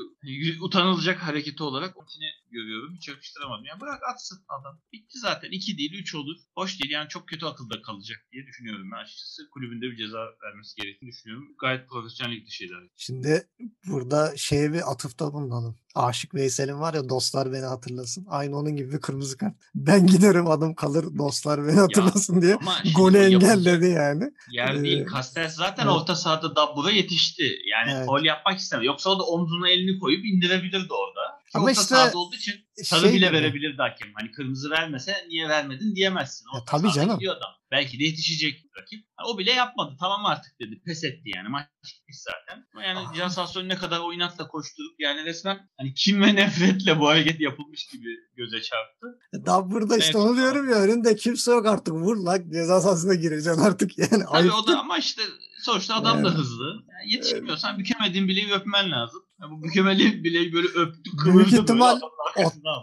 utanılacak hareketi olarak Otin'i görüyorum. Hiç yakıştıramadım. Ya bırak atsın adam. Bitti zaten. 2 değil 3 olur. Hoş değil. Yani çok kötü akılda kalacak diye düşünüyorum ben açıkçası. Kulübünde bir ceza vermesi gerektiğini düşünüyorum. Gayet profesyonellik dışıydı. Şimdi burada şeye bir atıfta bulunalım. Aşık Veysel'in var ya dostlar beni hatırlasın. Aynı onun gibi bir kırmızı kart. Ben giderim adım kalır dostlar beni hatırlasın diye. Ama şimdi Golü engelledi yani. Yer değil. Ee, Castells zaten evet. orta sahada Dabbur'a yetişti. Yani Evet. gol yapmak istemedi. Yoksa o da omzuna elini koyup indirebilirdi orada. Ama orta işte sahada olduğu için sarı şey bile gibi. verebilirdi hakem. Hani kırmızı vermese niye vermedin diyemezsin. Ya Orta tabii canım. gidiyor adam. Belki de yetişecek rakip. Ha, o bile yapmadı. Tamam artık dedi. Pes etti yani. Maç gitmiş zaten. Ama yani Ah. ceza sahası önüne kadar o inatla koşturup yani resmen hani kim ve nefretle bu hareket yapılmış gibi göze çarptı. Daha burada işte Evet. onu diyorum ya önünde kimse yok artık vur lan ceza sahasına gireceksin artık yani. Tabii o da ama işte sonuçta adam da Evet. hızlı. Yani yetişmiyorsan bükemediğin bileği öpmen lazım. Yani bu mükemmeli bile böyle öptü. Büyük ihtimal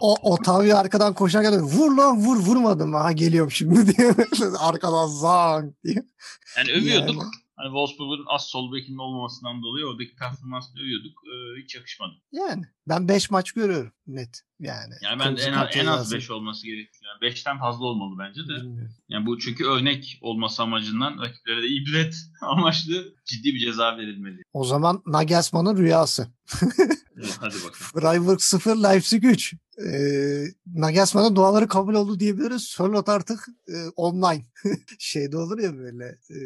o, o tabii arkadan koşarken vur lan vur vurmadım ha geliyorum şimdi diye arkadan zang diye. Yani övüyorduk. Yani. Hani Wolfsburg'un az sol bekinin olmamasından dolayı oradaki performansını övüyorduk. Ee, hiç yakışmadı. Yani ben 5 maç görüyorum net. Yani, yani ben en, az, en az 5 olması gerekiyor. 5'ten yani fazla olmalı bence de. Bilmiyorum. Yani bu çünkü örnek olması amacından rakiplere de ibret amaçlı ciddi bir ceza verilmeli. O zaman Nagelsmann'ın rüyası. evet, hadi bakalım. Freiburg 0, Leipzig 3 e, Nagelsmann'ın duaları kabul oldu diyebiliriz. Sörlot artık e, online. Şeyde olur ya böyle e,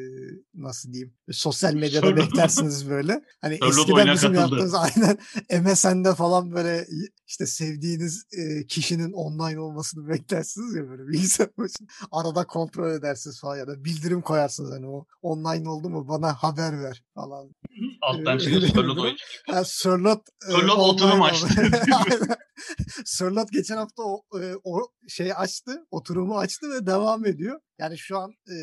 nasıl diyeyim sosyal medyada beklersiniz böyle. Hani Sörlot eskiden bizim katıldı. yaptığımız aynen MSN'de falan böyle işte sevdiğiniz e, kişinin online olmasını beklersiniz ya böyle bilgisayar başında. Arada kontrol edersiniz falan ya da bildirim koyarsınız hani o online oldu mu bana haber ver falan. Alttan çıkıyor Sörlot. Yani Sörlot, Sörlot oturum açtı. Sörlot geçen hafta o, o şeyi açtı, oturumu açtı ve devam ediyor. Yani şu an e,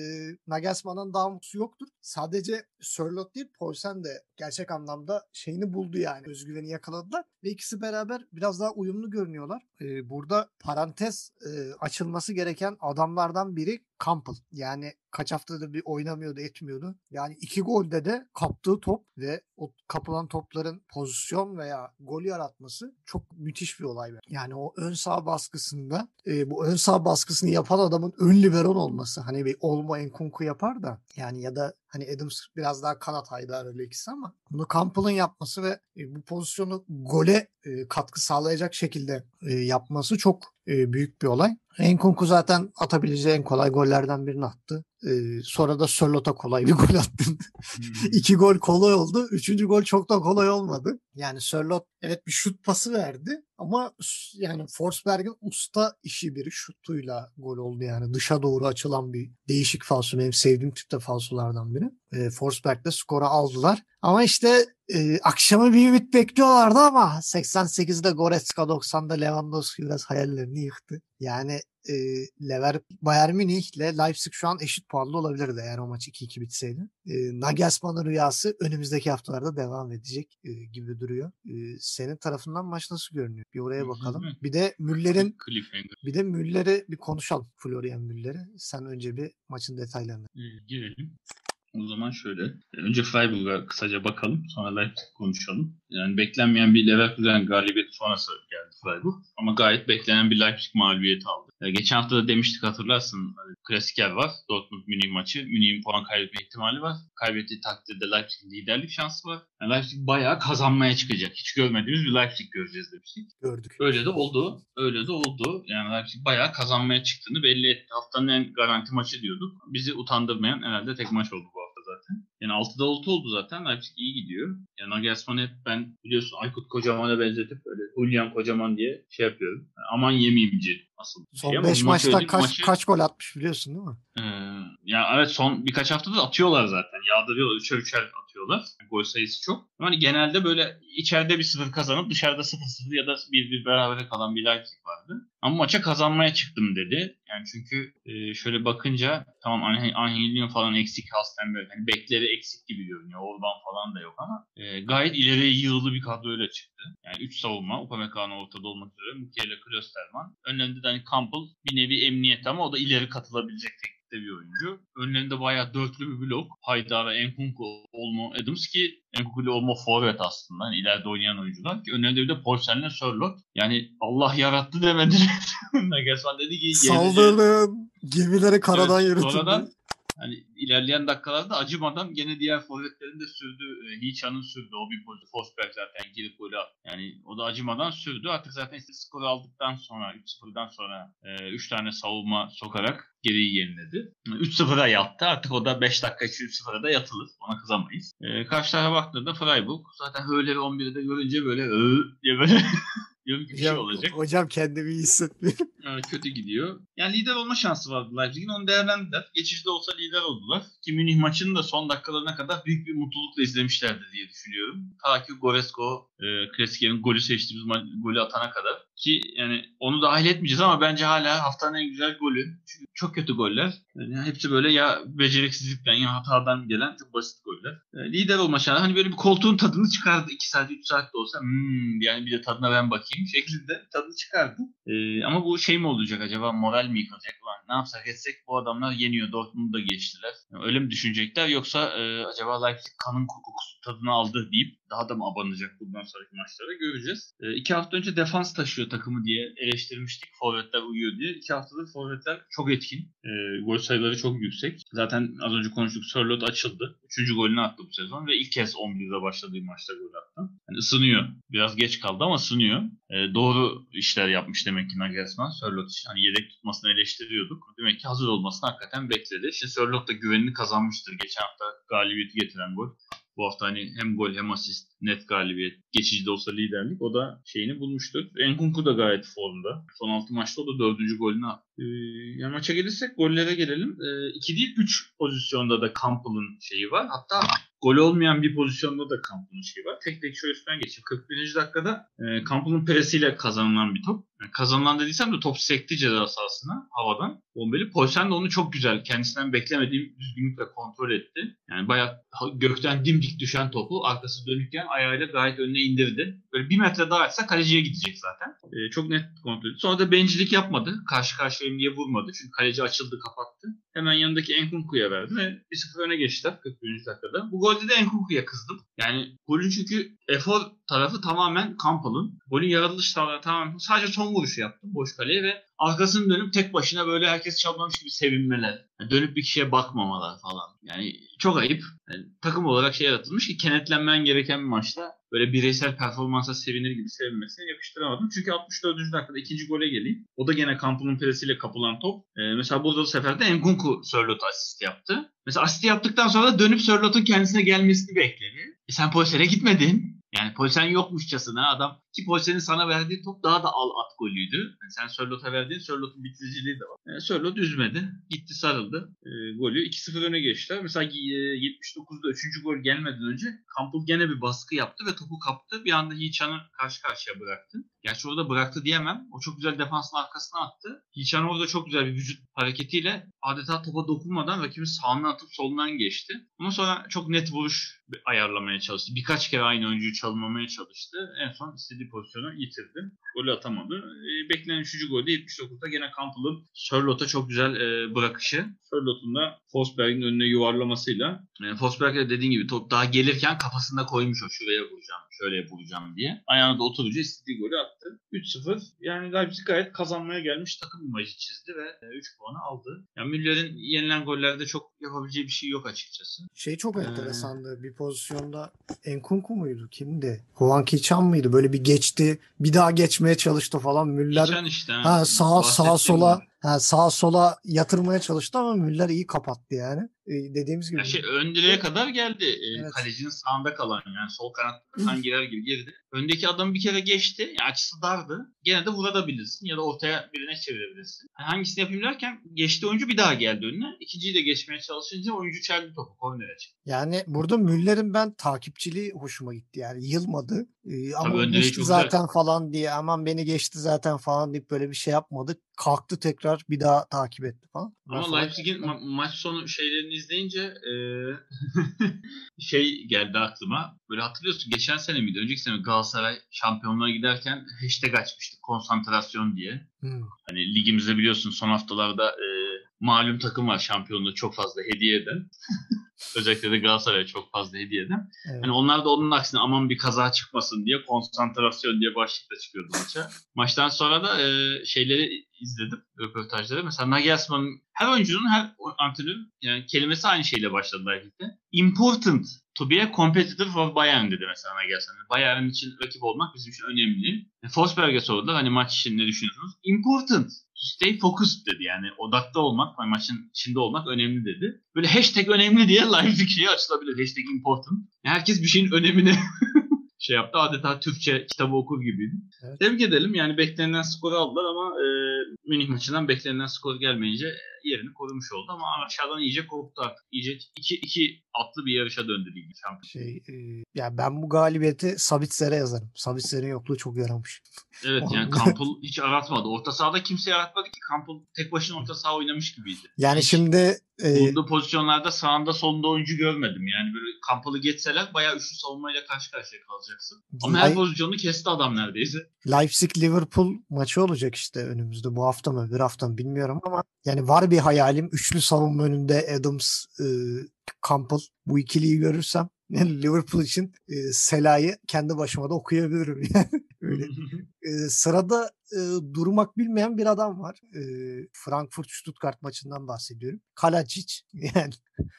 Nagelsmann'ın damgası yoktur. Sadece Sörlot değil, Poulsen de gerçek anlamda şeyini buldu yani. Özgüveni yakaladılar ve ikisi beraber biraz daha uyumlu görünüyorlar. E, burada parantez e, açılması gereken adamlardan biri Campbell. Yani kaç haftadır bir oynamıyordu etmiyordu. Yani iki golde de kaptığı top ve o kapılan topların pozisyon veya gol yaratması çok müthiş bir olay. Yani o ön sağ baskısında e, bu ön sağ baskısını yapan adamın ön liberon olması. Hani bir Olmo Enkunku yapar da yani ya da hani Adams biraz daha kanat Haydar öyle ikisi ama bunu Campbell'ın yapması ve e, bu pozisyonu gole e, katkı sağlayacak şekilde e, yapması çok e, büyük bir olay. Enkunku zaten atabileceği en kolay gollerden birini attı. Ee, sonra da Sörlot'a kolay bir gol attı. Hmm. İki gol kolay oldu. Üçüncü gol çok da kolay olmadı. Yani Sörlot evet bir şut pası verdi ama yani Forsberg'in usta işi bir şutuyla gol oldu yani. Dışa doğru açılan bir değişik falso. Benim sevdiğim tipte falsolardan biri. E, Forsberg'de skora aldılar. Ama işte e, akşamı bir ümit bekliyorlardı ama 88'de Goretzka 90'da Lewandowski biraz hayallerini yıktı. Yani e, Lever Bayern Münih ile Leipzig şu an eşit puanlı olabilirdi eğer o maç 2-2 bitseydi. E, Nagelsmann'ın rüyası önümüzdeki haftalarda devam edecek e, gibi duruyor. E, senin tarafından maç nasıl görünüyor? Bir oraya bakalım. Bir de Müller'in bir de Müller'i bir konuşalım. Florian Müller'i. Sen önce bir maçın detaylarını. Girelim. O zaman şöyle. Önce Freiburg'a kısaca bakalım. Sonra Leipzig konuşalım. Yani beklenmeyen bir Leverkusen galibiyeti sonrası geldi Freiburg. Ama gayet beklenen bir Leipzig mağlubiyeti aldı. Yani geçen hafta da demiştik hatırlarsın. Hani klasiker var. Dortmund Münih maçı. Münih'in puan kaybetme ihtimali var. Kaybettiği takdirde Leipzig'in liderlik şansı var. Yani Leipzig bayağı kazanmaya çıkacak. Hiç görmediğimiz bir Leipzig göreceğiz demiştik. Gördük. Öyle de oldu. Öyle de oldu. Yani Leipzig bayağı kazanmaya çıktığını belli etti. Haftanın en garanti maçı diyorduk. Bizi utandırmayan herhalde tek maç oldu bu. Yani 6'da 6 oldu zaten. Leipzig iyi gidiyor. Yani Nagelsmann hep ben biliyorsun Aykut Kocaman'a benzetip öyle Julian Kocaman diye şey yapıyorum. Yani aman yemeyimci asıl. Son 5 şey maçta kaç, maçı... kaç gol atmış biliyorsun değil mi? Ee, yani evet son birkaç haftada atıyorlar zaten. Yağdırıyorlar. Üçer üçer atıyorlar. Gol sayısı çok. Hani genelde böyle içeride bir sıfır kazanıp dışarıda sıfır sıfır ya da bir bir berabere kalan bir Leipzig vardı. Ama maça kazanmaya çıktım dedi. Yani çünkü e, şöyle bakınca tamam Angelino falan eksik Halstenberg. Hani bekleri eksik gibi görünüyor. Orban falan da yok ama e, gayet ileriye yığılı bir kadroyla çıktı. Yani 3 savunma. Upamecano ortada olmak üzere. Mukiele Klosterman. Önlerinde de hani Campbell bir nevi emniyet ama o da ileri katılabilecek teknikte bir oyuncu. Önlerinde bayağı dörtlü bir blok. Haydara, Enkunku, Olmo, Adams ki Enkunku ile Olmo forvet aslında. Yani ileride oynayan oyuncular. Ki önlerinde bir de Porsen'le Sörlot. Yani Allah yarattı demediler. Nagasman dedi ki Saldırın. Gemileri karadan evet, yürütün. Sonradan hani ilerleyen dakikalarda acımadan gene diğer forvetlerin de sürdü. E, Hiçan'ın sürdü. O bir pozisyon. Forsberg zaten girip golü yani o da acımadan sürdü. Artık zaten işte skor aldıktan sonra 3-0'dan sonra 3 e, tane savunma sokarak geriyi yeniledi. 3-0'a yattı. Artık o da 5 dakika için 3-0'a da yatılır. Ona kızamayız. E, karşı tarafa baktığında Freiburg zaten öyle 11'de de görünce böyle öö diye böyle Diyorum bir şey olacak. Hocam kendimi iyi hissetmiyorum. Kötü gidiyor. Yani lider olma şansı vardı Leipzig'in. Onu değerlendirdiler. Geçişte olsa lider oldular. Ki Münih maçını da son dakikalarına kadar büyük bir mutlulukla izlemişlerdi diye düşünüyorum. Ta ki Goresko e, Klasiker'in golü seçtiğimiz golü atana kadar Ki yani onu dahil etmeyeceğiz ama bence hala haftanın en güzel golü. Çünkü çok kötü goller. Yani hepsi böyle ya beceriksizlikten ya hatadan gelen çok basit goller. E, lider olma şansı. Hani böyle bir koltuğun tadını çıkardı. 2 saat 3 saat de olsa hmm, yani bir de tadına ben bakayım şeklinde tadını çıkardı. E, ama bu şey mi olacak acaba moral mi yıkılacak? Lan ne yapsak etsek bu adamlar yeniyor. Dortmund'u da geçtiler. Yani öyle mi düşünecekler yoksa e, acaba Leipzig kanın kokusu tadını aldı deyip daha da mı abanacak bundan sonraki maçlarda göreceğiz. E, iki hafta önce defans taşıyor takımı diye eleştirmiştik. Forvetler uyuyor diye. İki haftadır forvetler çok etkin. E, gol sayıları çok yüksek. Zaten az önce konuştuk. Sörlot açıldı. Üçüncü golünü attı bu sezon ve ilk kez 11'de başladığı maçta gol attı. Yani ısınıyor. Biraz geç kaldı ama ısınıyor. E, doğru işler yapmış demek ki Nagelsmann. Sörlot için hani yedek tutmasını eleştiriyorduk. Demek ki hazır olmasını hakikaten bekledi. Şimdi Sörlot da güvenini kazanmıştır. Geçen hafta galibiyeti getiren gol. Bu hafta hani hem gol hem asist net galibiyet. Geçici de olsa liderlik. O da şeyini bulmuştur. Enkunku da gayet formda. Son 6 maçta o da 4. golünü attı. Ee, yani maça gelirsek gollere gelelim. 2 ee, değil 3 pozisyonda da Campbell'ın şeyi var. Hatta gol olmayan bir pozisyonda da Campbell'ın şeyi var. Tek tek şöyle üstten geçeyim. 41. dakikada e, Campbell'ın presiyle kazanılan bir top. Yani kazanılan dediysem de top sekti ceza sahasına havadan. Bombeli. Polsen de onu çok güzel kendisinden beklemediğim düzgünlükle kontrol etti. Yani bayağı gökten dimdik düşen topu arkası dönükken ayağıyla gayet önüne indirdi. Böyle bir metre daha atsa kaleciye gidecek zaten. E, çok net kontrol etti. Sonra da bencillik yapmadı. Karşı karşıyayım diye vurmadı. Çünkü kaleci açıldı kapattı. Hemen yanındaki Enkunku'ya verdi ve 1-0 öne geçtiler 41. dakikada. Bu golde de Enkunku'ya kızdım. Yani golün çünkü efor tarafı tamamen Campbell'ın. Golün yaratılış tarafı tamamen sadece son vuruşu yaptım boş kaleye ve arkasını dönüp tek başına böyle herkes çalmamış gibi sevinmeler. Yani dönüp bir kişiye bakmamalar falan. Yani çok ayıp. Yani takım olarak şey yaratılmış ki kenetlenmen gereken bir maçta böyle bireysel performansa sevinir gibi sevinmesine yakıştıramadım. Çünkü 64. dakikada ikinci gole geleyim. O da gene Kamp'ın presiyle kapılan top. Ee, mesela burada da seferde Enkunku Sörlot'a asist yaptı. Mesela asist yaptıktan sonra da dönüp Sörlot'un kendisine gelmesini bekledi. E sen polislere gitmedin. Yani polisen yokmuşçasına adam ki Polsen'in sana verdiği top daha da al at golüydü. Yani sen Sörlot'a verdiğin Sörlot'un bitiriciliği de var. Yani Sörlot üzmedi. Gitti sarıldı. E, golü 2-0 öne geçtiler. Mesela e, 79'da 3. gol gelmeden önce Campbell gene bir baskı yaptı ve topu kaptı. Bir anda Yiğçan'ı karşı karşıya bıraktı. Gerçi orada bıraktı diyemem. O çok güzel defansın arkasına attı. Yiğçan orada çok güzel bir vücut hareketiyle adeta topa dokunmadan rakibin sağından atıp solundan geçti. Ama sonra çok net vuruş ayarlamaya çalıştı. Birkaç kere aynı oyuncuyu çalmamaya çalıştı. En son istediği pozisyonu yitirdi. Golü atamadı. E, beklenen 3. golde 79'da gene Campbell'ın Sörlot'a çok güzel e, bırakışı. Sörlot'un da Forsberg'in önüne yuvarlamasıyla e, Forsberg de dediğin gibi top daha gelirken kafasında koymuş o şuraya vuracağım, şöyle vuracağım diye. Ayağına da oturunca istediği golü attı. 3-0. Yani Leipzig gayet kazanmaya gelmiş takım imajı çizdi ve 3 e, puanı aldı. Yani Müller'in yenilen gollerde çok yapabileceği bir şey yok açıkçası. Şey çok ee... enteresandı. Bir pozisyonda Enkunku muydu? Kimdi? Huan Kichan mıydı? Böyle bir geçti. Bir daha geçmeye çalıştı falan. Müller işte, ha, sağ sağ sola ha, sağ sola yatırmaya çalıştı ama Müller iyi kapattı yani. Ee, dediğimiz gibi. Ya şey ön direğe kadar geldi. Ee, evet. Kalecinin sağında kalan yani sol kanattan girer gibi girdi. Öndeki adam bir kere geçti. Yani açısı dardı. Gene de vurabilirsin ya da ortaya birine çevirebilirsin. Yani hangisini yapayım derken geçti oyuncu bir daha geldi önüne. İkinciyi de geçmeye çalışınca oyuncu çeldi topu kornere çıktı. Yani burada Müller'in ben takipçiliği hoşuma gitti. Yani yılmadı. Ee, ama geçti zaten güzel. falan diye aman beni geçti zaten falan deyip böyle bir şey yapmadı. Kalktı tekrar bir daha takip etti falan. Ama Leipzig'in ma- maç sonu şeylerini izleyince e, şey geldi aklıma. Böyle hatırlıyorsun geçen sene miydi? Önceki sene Galatasaray şampiyonluğa giderken hashtag açmıştık konsantrasyon diye. Hmm. Hani ligimizde biliyorsun son haftalarda e, malum takım var şampiyonluğu çok fazla hediye eden. Özellikle de Galatasaray'a çok fazla hediye eden. Evet. Hani onlar da onun aksine aman bir kaza çıkmasın diye konsantrasyon diye başlıkta çıkıyordu maça. Maçtan sonra da e, şeyleri izledim röportajları. Mesela Nagelsmann'ın her oyuncunun her antrenörün yani kelimesi aynı şeyle başladı ligde. Important to be a competitor for Bayern dedi mesela Nagelsmann. Bayern için rakip olmak bizim için önemli. E, Forsberg'e sordular hani maç için ne düşünüyorsunuz? Important stay focused dedi yani odakta olmak, maçın içinde olmak önemli dedi. Böyle hashtag önemli diye Leipzig şeyi açılabilir. Hashtag important. Herkes bir şeyin önemini şey yaptı. Adeta Türkçe kitabı okur gibiydi. Evet. Tebrik edelim. Yani beklenen skoru aldılar ama e, Münih maçından beklenen skor gelmeyince yerini korumuş oldu ama aşağıdan iyice koptu artık. İyice iki, iki atlı bir yarışa döndü ligi. Şey, e, ya ben bu galibiyeti Sabitzer'e yazarım. Sabitzer'in yokluğu çok yaramış. Evet yani Campbell hiç aratmadı. Orta sahada kimse yaratmadı ki. Campbell tek başına orta saha oynamış gibiydi. Yani hiç şimdi e, bulunduğu pozisyonlarda sağında solunda oyuncu görmedim. Yani böyle Campbell'ı geçseler bayağı üçlü savunmayla karşı karşıya kalacaksın. Ama her pozisyonunu kesti adam neredeyse. Leipzig Liverpool maçı olacak işte önümüzde. Bu hafta mı bir hafta mı bilmiyorum ama yani var bir hayalim. Üçlü savunma önünde Adams, e, Campbell bu ikiliyi görürsem Liverpool için e, Sela'yı kendi başıma da okuyabilirim. öyle. e, sırada e, durmak bilmeyen bir adam var. E, Frankfurt Stuttgart maçından bahsediyorum. Kalacic yani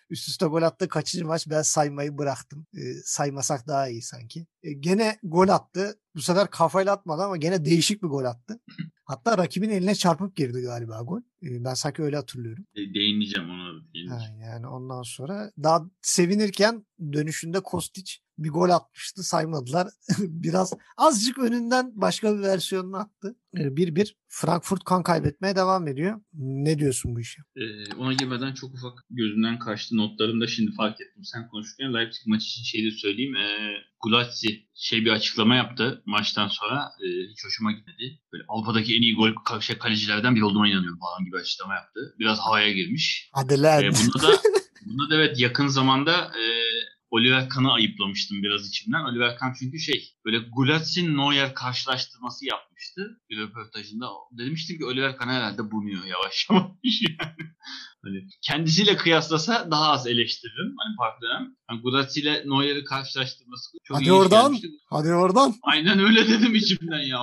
üst üste gol attı. Kaçıncı maç ben saymayı bıraktım. E, saymasak daha iyi sanki. E, gene gol attı. Bu sefer kafayla atmadı ama gene değişik bir gol attı. Hatta rakibin eline çarpıp girdi galiba gol. Ben sanki öyle hatırlıyorum. Değineceğim ona. Değineceğim. Ha, yani ondan sonra daha sevinirken dönüşünde Kostic bir gol atmıştı saymadılar. Biraz azıcık önünden başka bir versiyonunu attı. Bir bir Frankfurt kan kaybetmeye devam ediyor. Ne diyorsun bu işe? Ee, ona girmeden çok ufak gözümden kaçtı. Notlarımda şimdi fark ettim. Sen konuşurken Leipzig maçı için şeyi de söyleyeyim. Ee, Gulazzi şey bir açıklama yaptı maçtan sonra. E, hiç hoşuma gitmedi. Böyle Avrupa'daki en iyi gol şey, kalecilerden biri olduğuma inanıyorum falan gibi açıklama yaptı. Biraz havaya girmiş. Hadi lan. Ee, bunda da, bunda da evet yakın zamanda e, Oliver Kahn'ı ayıplamıştım biraz içimden. Oliver Kahn çünkü şey böyle Gulatzin Neuer karşılaştırması yapmıştı bir röportajında. Demiştim ki Oliver Kahn herhalde bunuyor yavaş yavaş yani. Hani kendisiyle kıyaslasa daha az eleştiririm. Hani farklı dönem. Yani Gulazzi ile Neuer'i karşılaştırması çok Hadi oradan. Gelmişti. Hadi oradan. Aynen öyle dedim içimden ya.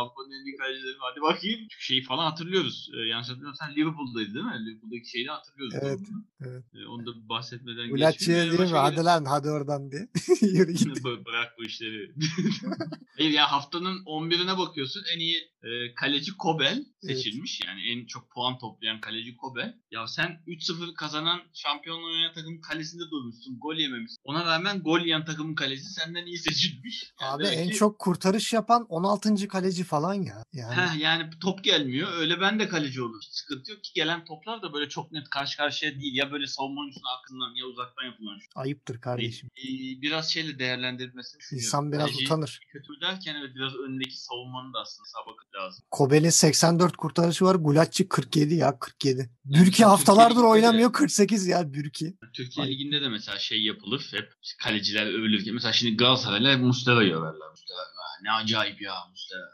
Kalecileri. Hadi bakayım. Şeyi falan hatırlıyoruz. Ee, yanlış hatırlamıyorsam sen Liverpool'daydı değil mi? Liverpool'daki şeyi hatırlıyoruz. Evet. evet. Ee, onu da bahsetmeden Gulazzi'ye değil mi? Hadi lan hadi oradan diye. Yürü git. Bırak bu işleri. Hayır ya haftanın 11'ine bakıyorsun. En iyi e, kaleci Kobel seçilmiş. Evet. Yani en çok puan toplayan kaleci Kobel. Ya sen 3-0 kazanan şampiyonluğu oynayan takımın kalesinde durmuşsun. Gol yememişsin. Ona rağmen gol yiyen takımın kalecisi senden iyi seçilmiş. Yani Abi en ki... çok kurtarış yapan 16. kaleci falan ya. Yani. Heh, yani top gelmiyor. Öyle ben de kaleci olur. Hiç sıkıntı yok ki gelen toplar da böyle çok net karşı karşıya değil. Ya böyle savunma oyuncusunun hakkından ya uzaktan yapılan. Şu. Ayıptır kardeşim. E, e, biraz şeyle değerlendirilmesini düşünüyorum. İnsan biraz Kaleci utanır. Kötü derken evet biraz önündeki savunmanın da aslında sabakı lazım. Kobel'in 84 kurtarışı var. Gulacci 47 ya 47. Bürki haftalardır oynamıyor 48 ya Bürki. Türkiye Ay. Ligi'nde de mesela şey yapılır hep kaleciler övülürken mesela şimdi Galatasaray'la Muslera'yı överler. Muslera ne acayip ya Muslera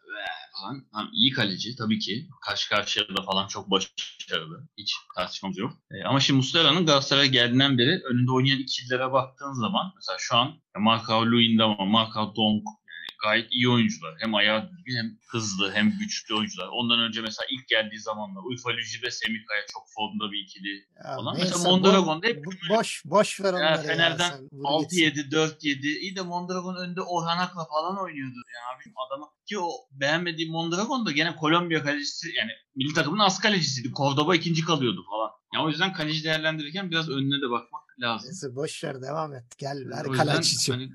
falan. Tamam, iyi kaleci tabii ki. Karşı karşıya da falan çok başarılı. Hiç tartışmamız yok. E, ama şimdi Muslera'nın Galatasaray'a geldiğinden beri önünde oynayan ikililere baktığın zaman mesela şu an Marco Luyendama, Marco Donk gayet iyi oyuncular. Hem ayağı düzgün hem hızlı hem güçlü oyuncular. Ondan önce mesela ilk geldiği zamanlar Uyfa Lüji ve Semih Kaya çok formda bir ikili ya falan. Neyse, mesela Mondragon'da hep boş boş ver onları ya. Fener'den ya, 6-7 4-7 iyi de Mondragon önde Orhan Ak'la falan oynuyordu. Yani abi adama ki o beğenmediğim Mondragon da gene Kolombiya kalecisi yani milli takımın az kalecisiydi. Cordoba ikinci kalıyordu falan. Ya o yüzden kaleci değerlendirirken biraz önüne de bakmak lazım. Neyse boş ver devam et. Gel ver Kalacic'i. Hani,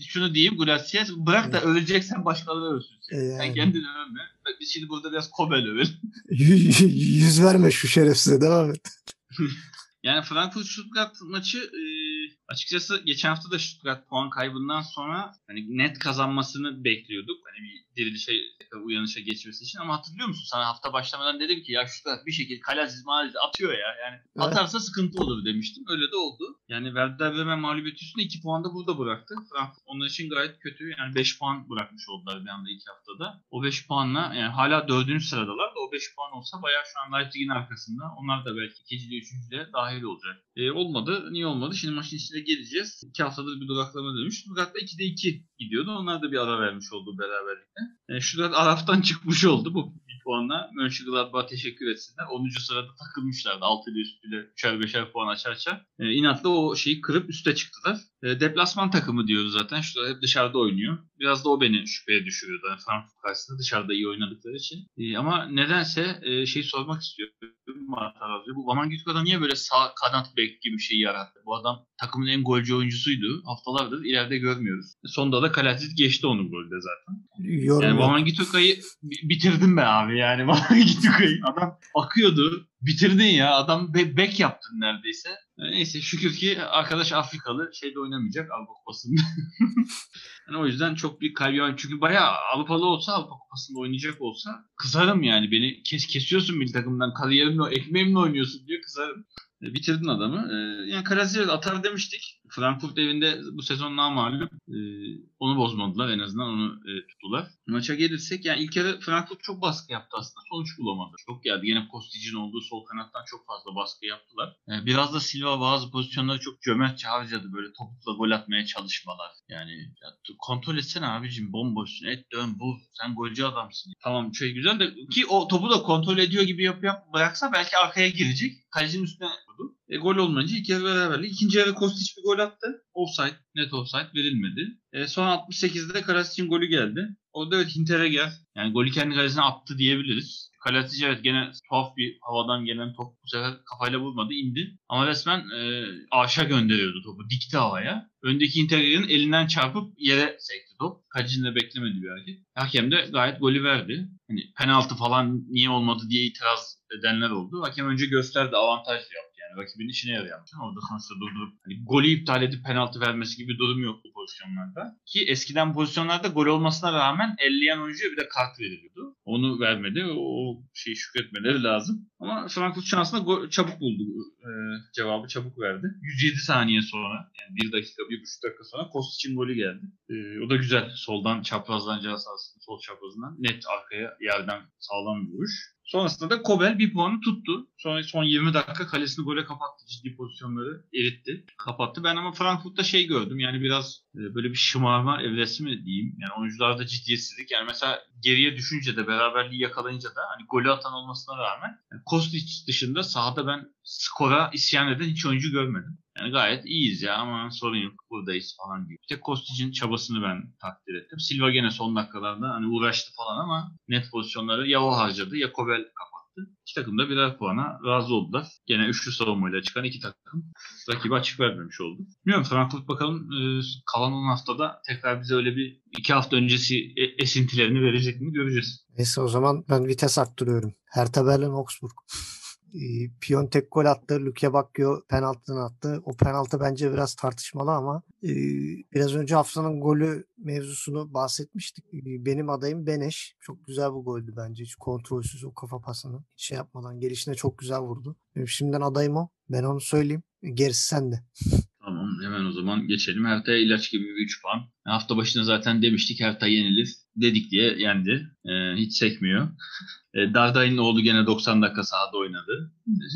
şunu diyeyim Gulacic bırak da evet. öleceksen başkaları ölsün. Sen, yani. sen kendini övme. Biz şimdi burada biraz Kobel övelim. Yüz verme şu şerefsize devam et. yani Frankfurt Stuttgart maçı e, açıkçası geçen hafta da Stuttgart puan kaybından sonra hani net kazanmasını bekliyorduk. Hani bir dirilişe uyanışa geçmesi için ama hatırlıyor musun? Sana hafta başlamadan dedim ki ya Stuttgart bir şekilde Kalaziz Maliz atıyor ya. Yani evet. atarsa sıkıntı olur demiştim. Öyle de oldu. Yani Werder Bremen mağlubiyeti üstünde 2 puan da burada bıraktı. Frankfurt onlar için gayet kötü. Yani 5 puan bırakmış oldular bir anda 2 haftada. O 5 puanla yani hala 4. sıradalar da o 5 puan olsa bayağı şu an Leipzig'in arkasında. Onlar da belki 2. ile 3. de dahil olacak. E, olmadı. Niye olmadı? Şimdi maçın içinde geleceğiz. 2 haftadır bir duraklama demiş. Stuttgart'ta 2'de 2 gidiyordu. Onlar da bir ara vermiş oldu beraberlikte. E, Stuttgart Araf'tan çıkmış oldu bu bir puanla. Mönchengladbach'a teşekkür etsinler. 10. sırada takılmışlardı. 6 ile üstüyle 3'er 5'er puan açar açar. E, inatla o şeyi kırıp üste çıktılar. E, deplasman takımı diyoruz zaten. Stuttgart hep dışarıda oynuyor. Biraz da o beni şüpheye düşürüyordu. Yani Frankfurt karşısında dışarıda iyi oynadıkları için. E, ama nedense e, şeyi sormak istiyorum. Bu Vaman Gütka'da niye böyle sağ kanat bek gibi bir şey yarattı? Bu adam takımın en golcü oyuncusuydu. Haftalardır ileride görmüyoruz. Sonunda da Kalatit geçti onun golde zaten. Yorum yani Vaman Gütka'yı bitirdim be abi yani Vaman Gütka'yı. Adam akıyordu. bitirdin ya. Adam be- bek yaptın neredeyse. E, neyse şükür ki arkadaş Afrikalı şeyde oynamayacak Avrupa Kupası'nda. yani o yüzden çok bir kaybı Çünkü bayağı Avrupalı olsa Avrupa Kupası'nda oynayacak olsa kızarım yani. Beni kes kesiyorsun bir takımdan. Kariyerimle, ekmeğimle oynuyorsun diye kızarım. E, bitirdin adamı. E, yani Karaziyer atar demiştik. Frankfurt evinde bu sezon namalum. E, onu bozmadılar en azından onu e, tuttular. Maça gelirsek yani ilk yarı Frankfurt çok baskı yaptı aslında. Sonuç bulamadı. Çok geldi. Yine Kostic'in olduğu sol kanattan çok fazla baskı yaptılar. E, biraz da Silva bazı pozisyonları çok cömertçe harcadı. Böyle topukla gol atmaya çalışmalar. Yani ya, kontrol etsene abicim bomboşsun. Et dön vur. Sen golcü adamsın. Tamam şey güzel de ki o topu da kontrol ediyor gibi yap, yap bıraksa belki arkaya girecek. Kalecinin üstüne vurdu. E, gol olmayınca iki yarı beraberlik. İkinci yarı Kostic bir gol attı. Offside, net offside verilmedi. E, son 68'de de Karasic'in golü geldi. O da evet Hinteregger. Yani golü kendi kalesine attı diyebiliriz. Kalasic evet gene tuhaf bir havadan gelen top bu sefer kafayla vurmadı indi. Ama resmen e, aşağı gönderiyordu topu. Dikti havaya. Öndeki Hinteregger'in elinden çarpıp yere sekti top. Kacin de beklemedi bir hareket. Hakem de gayet golü verdi. Hani penaltı falan niye olmadı diye itiraz edenler oldu. Hakem önce gösterdi avantaj yaptı. Yani rakibin işine yarayan. Orada sonuçta durdurup hani golü iptal edip penaltı vermesi gibi bir durum yok bu pozisyonlarda. Ki eskiden pozisyonlarda gol olmasına rağmen elleyen oyuncuya bir de kart veriliyordu. Onu vermedi. O şeyi şükretmeleri lazım. Ama Frankfurt şansına çabuk buldu. Ee, cevabı çabuk verdi. 107 saniye sonra yani 1 dakika, 1,5 dakika sonra Kostic'in golü geldi. Ee, o da güzel. Soldan çaprazdan cihaz sol çaprazından net arkaya yerden sağlam bir vuruş. Sonrasında da Kobel bir puanı tuttu. Sonra son 20 dakika kalesini gole kapattı. Ciddi pozisyonları eritti. Kapattı. Ben ama Frankfurt'ta şey gördüm. Yani biraz e, böyle bir şımarma evresi mi diyeyim. Yani oyuncularda ciddiyetsizlik. Yani mesela geriye düşünce de beraberliği yakalayınca da hani golü atan olmasına rağmen yani Kostic dışında sahada ben skora isyan eden hiç oyuncu görmedim. Yani gayet iyiyiz ya ama sorun yok buradayız falan gibi. Bir tek Kostic'in çabasını ben takdir ettim. Silva gene son dakikalarda hani uğraştı falan ama net pozisyonları ya o harcadı ya Kobel kapattı. İki takım da birer puana razı oldular. Gene üçlü savunmayla çıkan iki takım rakibi açık vermemiş oldu. Bilmiyorum Frankfurt bakalım e, kalan 10 haftada tekrar bize öyle bir iki hafta öncesi e, esintilerini verecek mi göreceğiz. Neyse o zaman ben vites arttırıyorum. Hertha Berlin Augsburg. Ee, Piontek gol attı. Luke Bakio penaltını attı. O penaltı bence biraz tartışmalı ama e, biraz önce haftanın golü mevzusunu bahsetmiştik. E, benim adayım Beneş. Çok güzel bu goldü bence. Hiç kontrolsüz o kafa pasını şey yapmadan gelişine çok güzel vurdu. Benim şimdiden adayım o. Ben onu söyleyeyim. Gerisi sende. Tamam hemen o zaman geçelim. Hertha ilaç gibi bir 3 puan. Hafta başında zaten demiştik Hertha yenilir. Dedik diye yendi. Ee, hiç sekmiyor. E, Darday'ın oğlu gene 90 dakika sahada oynadı.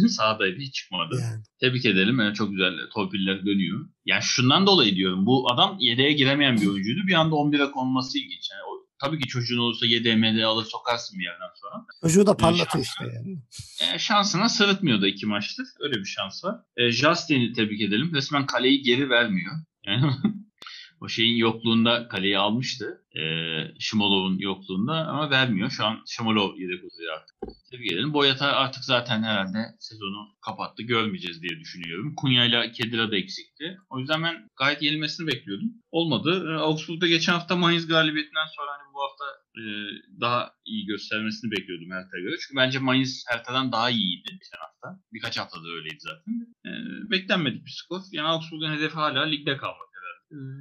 Sahadaydı hiç çıkmadı. Yani. Tebrik edelim. Yani çok güzel torpiller dönüyor. Yani şundan dolayı diyorum. Bu adam yedeğe giremeyen bir oyuncuydu. Bir anda 11'e konması ilginç. Yani o, tabii ki çocuğun olursa yedeğe medeğe alır sokarsın bir yerden sonra. Çocuğu da parlatıyor işte yani. E, şansına sırıtmıyor da iki maçtır. Öyle bir şans var. E, Justin'i tebrik edelim. Resmen kaleyi geri vermiyor. Yani o şeyin yokluğunda kaleyi almıştı. E, Şimolov'un yokluğunda ama vermiyor. Şu an Şimolov yedek oturuyor artık. Tebrik edelim. Boyata artık zaten herhalde sezonu kapattı. Görmeyeceğiz diye düşünüyorum. Kunya ile Kedira da eksikti. O yüzden ben gayet yenilmesini bekliyordum. Olmadı. E, Augsburg'da geçen hafta Mainz galibiyetinden sonra hani bu hafta e, daha iyi göstermesini bekliyordum Hertha'ya göre. Çünkü bence Mainz Hertha'dan daha iyiydi geçen hafta. Birkaç haftada öyleydi zaten. E, beklenmedik bir skor. Yani Augsburg'un hedefi hala ligde kalmak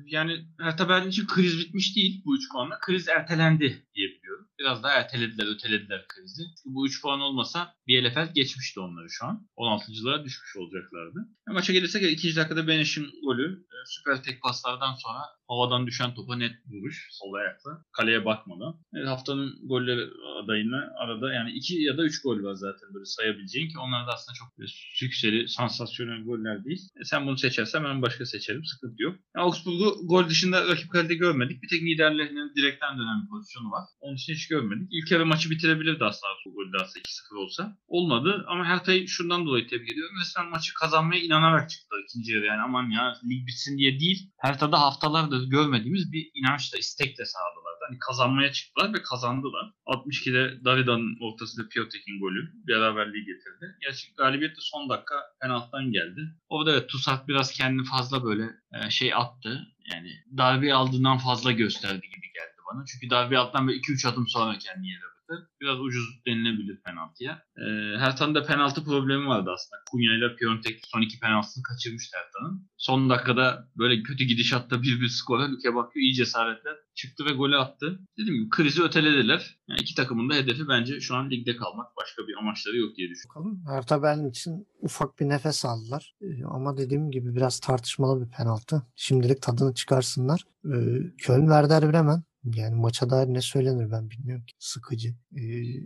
yani Hertha Berlin için kriz bitmiş değil bu 3 puanla. Kriz ertelendi diyebiliyorum. Biraz daha ertelediler, ötelediler krizi. Çünkü bu 3 puan olmasa Bielefeld geçmişti onları şu an. 16.lığa düşmüş olacaklardı. E, maça gelirsek 2. dakikada Beniş'in golü. E, süper tek paslardan sonra havadan düşen topa net vuruş sol ayakla. Kaleye bakmadan. Evet, haftanın golleri adayını arada yani 2 ya da 3 gol var zaten böyle sayabileceğin ki onlar da aslında çok sükseli, sansasyonel goller değil. E, sen bunu seçersen ben başka seçerim. Sıkıntı yok. Yani Augsburg'u gol dışında rakip kalede görmedik. Bir tek liderlerinin direkten dönen bir pozisyonu var. Onun için hiç görmedik. İlk yarı maçı bitirebilirdi aslında bu gol de aslında 2-0 olsa. Olmadı ama Hertha'yı şundan dolayı tebrik ediyorum. Resmen maçı kazanmaya inanarak çıktı ikinci yarı. Yani aman ya lig bitsin diye değil. Hertha'da haftalardır görmediğimiz bir inançla, istekle sağladılar. Hani kazanmaya çıktılar ve kazandılar. 62'de Davida'nın ortasında Piotek'in golü beraberliği getirdi. Gerçi galibiyet de son dakika penaltıdan geldi. Orada evet Tusat biraz kendini fazla böyle e, şey attı. Yani darbe aldığından fazla gösterdi gibi geldi bana. Çünkü darbe alttan böyle 2-3 adım sonra kendini yere bıraktı. biraz ucuz denilebilir penaltıya. E, Herta'nın penaltı problemi vardı aslında. Kunya ile Piontek son iki penaltısını kaçırmıştı Herta'nın. Son dakikada böyle kötü gidişatta bir bir skora Luke bakıyor iyi cesaretle çıktı ve golü attı. Dediğim gibi krizi ötelediler. Yani iki takımın da hedefi bence şu an ligde kalmak. Başka bir amaçları yok diye düşünüyorum. Bakalım. Hertha Berlin için ufak bir nefes aldılar. Ee, ama dediğim gibi biraz tartışmalı bir penaltı. Şimdilik tadını çıkarsınlar. Ee, Köln Werder Bremen yani maça dair ne söylenir ben bilmiyorum ki. Sıkıcı. Ee,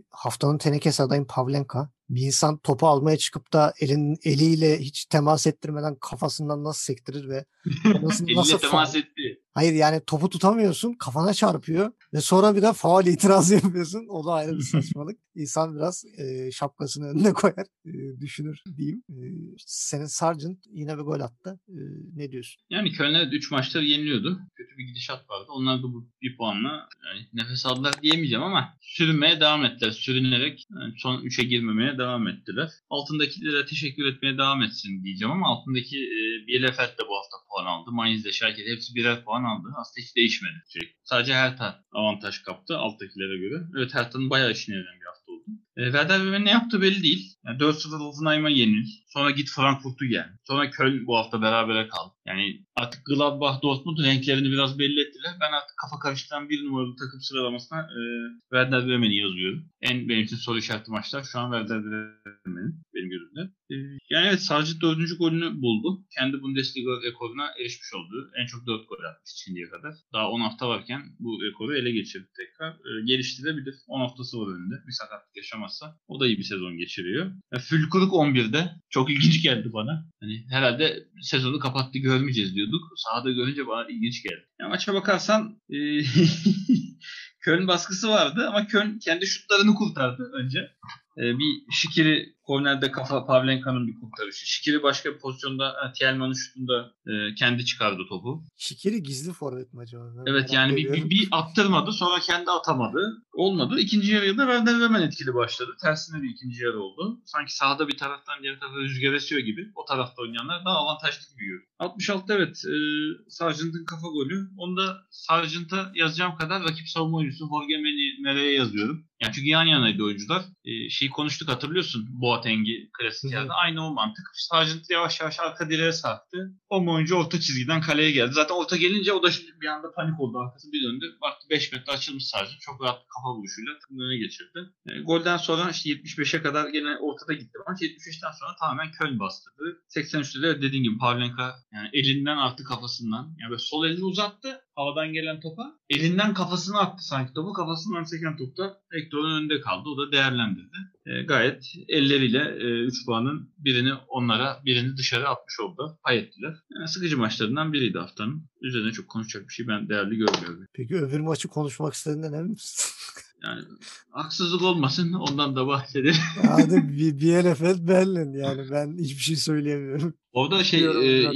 haftanın tenekesi adayım Pavlenka. Bir insan topu almaya çıkıp da elin eliyle hiç temas ettirmeden kafasından nasıl sektirir ve nasıl, nasıl temas etti. Hayır yani topu tutamıyorsun kafana çarpıyor ve sonra bir de faal itirazı yapıyorsun. O da ayrı bir saçmalık. İnsan biraz e, şapkasını önüne koyar e, düşünür diyeyim. E, senin Sargent yine bir gol attı. E, ne diyorsun? Yani Köln'e 3 maçları yeniliyordu. Kötü bir gidişat vardı. Onlar da bu bir puanla yani nefes aldılar diyemeyeceğim ama sürünmeye devam ettiler. Sürünerek yani son 3'e girmemeye devam ettiler. Altındakilere teşekkür etmeye devam etsin diyeceğim ama altındaki e, Bielefeld de bu hafta puan aldı. Mainz de Schalke hepsi birer puan aldı. Aslında hiç değişmedi. Şey. Sadece Hertha avantaj kaptı alttakilere göre. Evet Hertha'nın bayağı işine yarayan bir hafta oldu. E, Werder Bremen ne yaptı belli değil. Yani 4-0 Hoffenheim'a yenil. Sonra git Frankfurt'u gel. Sonra Köln bu hafta berabere kal. Yani artık Gladbach, Dortmund renklerini biraz belli ettiler. Ben artık kafa karıştıran bir numaralı takım sıralamasına e, Werder Bremen'i yazıyorum. En benim için soru işareti maçlar şu an Werder Bremen'in benim gözümde. E, yani evet Sarcı dördüncü golünü buldu. Kendi Bundesliga rekoruna erişmiş oldu. En çok dört gol atmış şimdiye kadar. Daha 10 hafta varken bu rekoru ele geçirdi tekrar. E, geliştirebilir. 10 haftası var önünde. Bir sakatlık yaşamazsa. O da iyi bir sezon geçiriyor. E, Fülkuruk 11'de. Çok ilginç geldi bana. Hani herhalde sezonu kapattı görmeyeceğiz diyorduk. Sahada görünce bana ilginç geldi. Yani maça bakarsan e, Köln baskısı vardı ama Köln kendi şutlarını kurtardı önce. E, bir Şikiri kornerde kafa Pavlenka'nın bir kurtarışı. Şikiri başka bir pozisyonda Tielman'ın şutunda e, kendi çıkardı topu. Şikiri gizli forvet mi acaba? Ben evet yani bir, bir, bir attırmadı sonra kendi atamadı. Olmadı. İkinci yarıya da Werder Bremen etkili başladı. Tersine bir ikinci yarı oldu. Sanki sahada bir taraftan diğer tarafa rüzgar esiyor gibi. O tarafta oynayanlar daha avantajlı gibi görüyor. 66 evet e, Sargent'ın kafa golü. Onu da Sargent'a yazacağım kadar rakip savunma oyuncusu Jorge Mere'ye yazıyorum. Yani çünkü yan yanaydı oyuncular. E, şeyi konuştuk hatırlıyorsun. Boateng'i klasik yerde. Aynı o mantık. Sargent yavaş yavaş arka direğe sarktı. O oyuncu orta çizgiden kaleye geldi. Zaten orta gelince o da bir anda panik oldu. Arkası bir döndü. Baktı 5 metre açılmış Sargent. Çok rahat kafa vuruşuyla takımın öne geçirdi. E, golden sonra işte 75'e kadar gene ortada gitti maç. 75'ten sonra tamamen Köln bastırdı. 83'te de dediğim gibi Pavlenka yani elinden artık kafasından. Yani böyle sol elini uzattı havadan gelen topa. Elinden kafasına attı sanki topu. Kafasından seken topta Hector'un önünde kaldı. O da değerlendirdi. E, gayet elleriyle 3 e, puanın birini onlara birini dışarı atmış oldu. Pay ettiler. Yani sıkıcı maçlarından biriydi haftanın. Üzerine çok konuşacak bir şey ben değerli görmüyorum. Peki öbür maçı konuşmak istediğinden emin misin? Yani haksızlık olmasın ondan da bahsedelim. Hadi bir, bir Berlin yani ben hiçbir şey söyleyemiyorum. Orada şey e,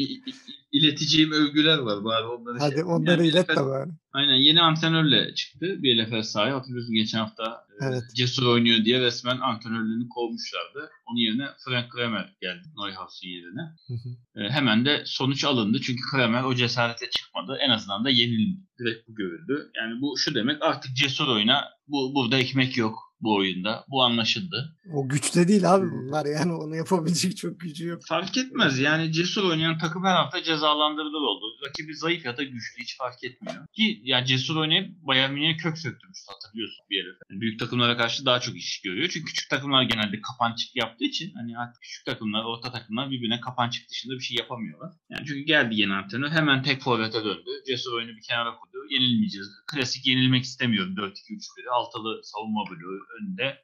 ileteceğim övgüler var bari onları. Hadi şey. onları yani ilet de bari. Aynen yeni antrenörle çıktı bir LFL sahaya. Hatırlıyorsun geçen hafta e, evet. Cesur oynuyor diye resmen antrenörlüğünü kovmuşlardı. Onun yerine Frank Kramer geldi Neuhaus'un yerine. E, hemen de sonuç alındı. Çünkü Kramer o cesarete çıkmadı. En azından da yenildi. Direkt bu görüldü. Yani bu şu demek artık cesur oyuna bu, burada ekmek yok bu oyunda. Bu anlaşıldı. O güçte değil abi bunlar yani onu yapabilecek çok gücü yok. Fark etmez yani cesur oynayan takım her hafta cezalandırılır oldu. Rakibi zayıf ya da güçlü hiç fark etmiyor. Ki yani cesur oynayıp Bayern Münih'e kök söktürmüştü hatırlıyorsun bir yere. Yani büyük takımlara karşı daha çok iş görüyor. Çünkü küçük takımlar genelde kapançık yaptığı için hani artık küçük takımlar, orta takımlar birbirine kapançık dışında bir şey yapamıyorlar. Yani çünkü geldi yeni antrenör hemen tek forvete döndü. Cesur oyunu bir kenara koydu. Yenilmeyeceğiz. Klasik yenilmek istemiyorum 4-2-3-1'i. Altılı savunma bloğu önde.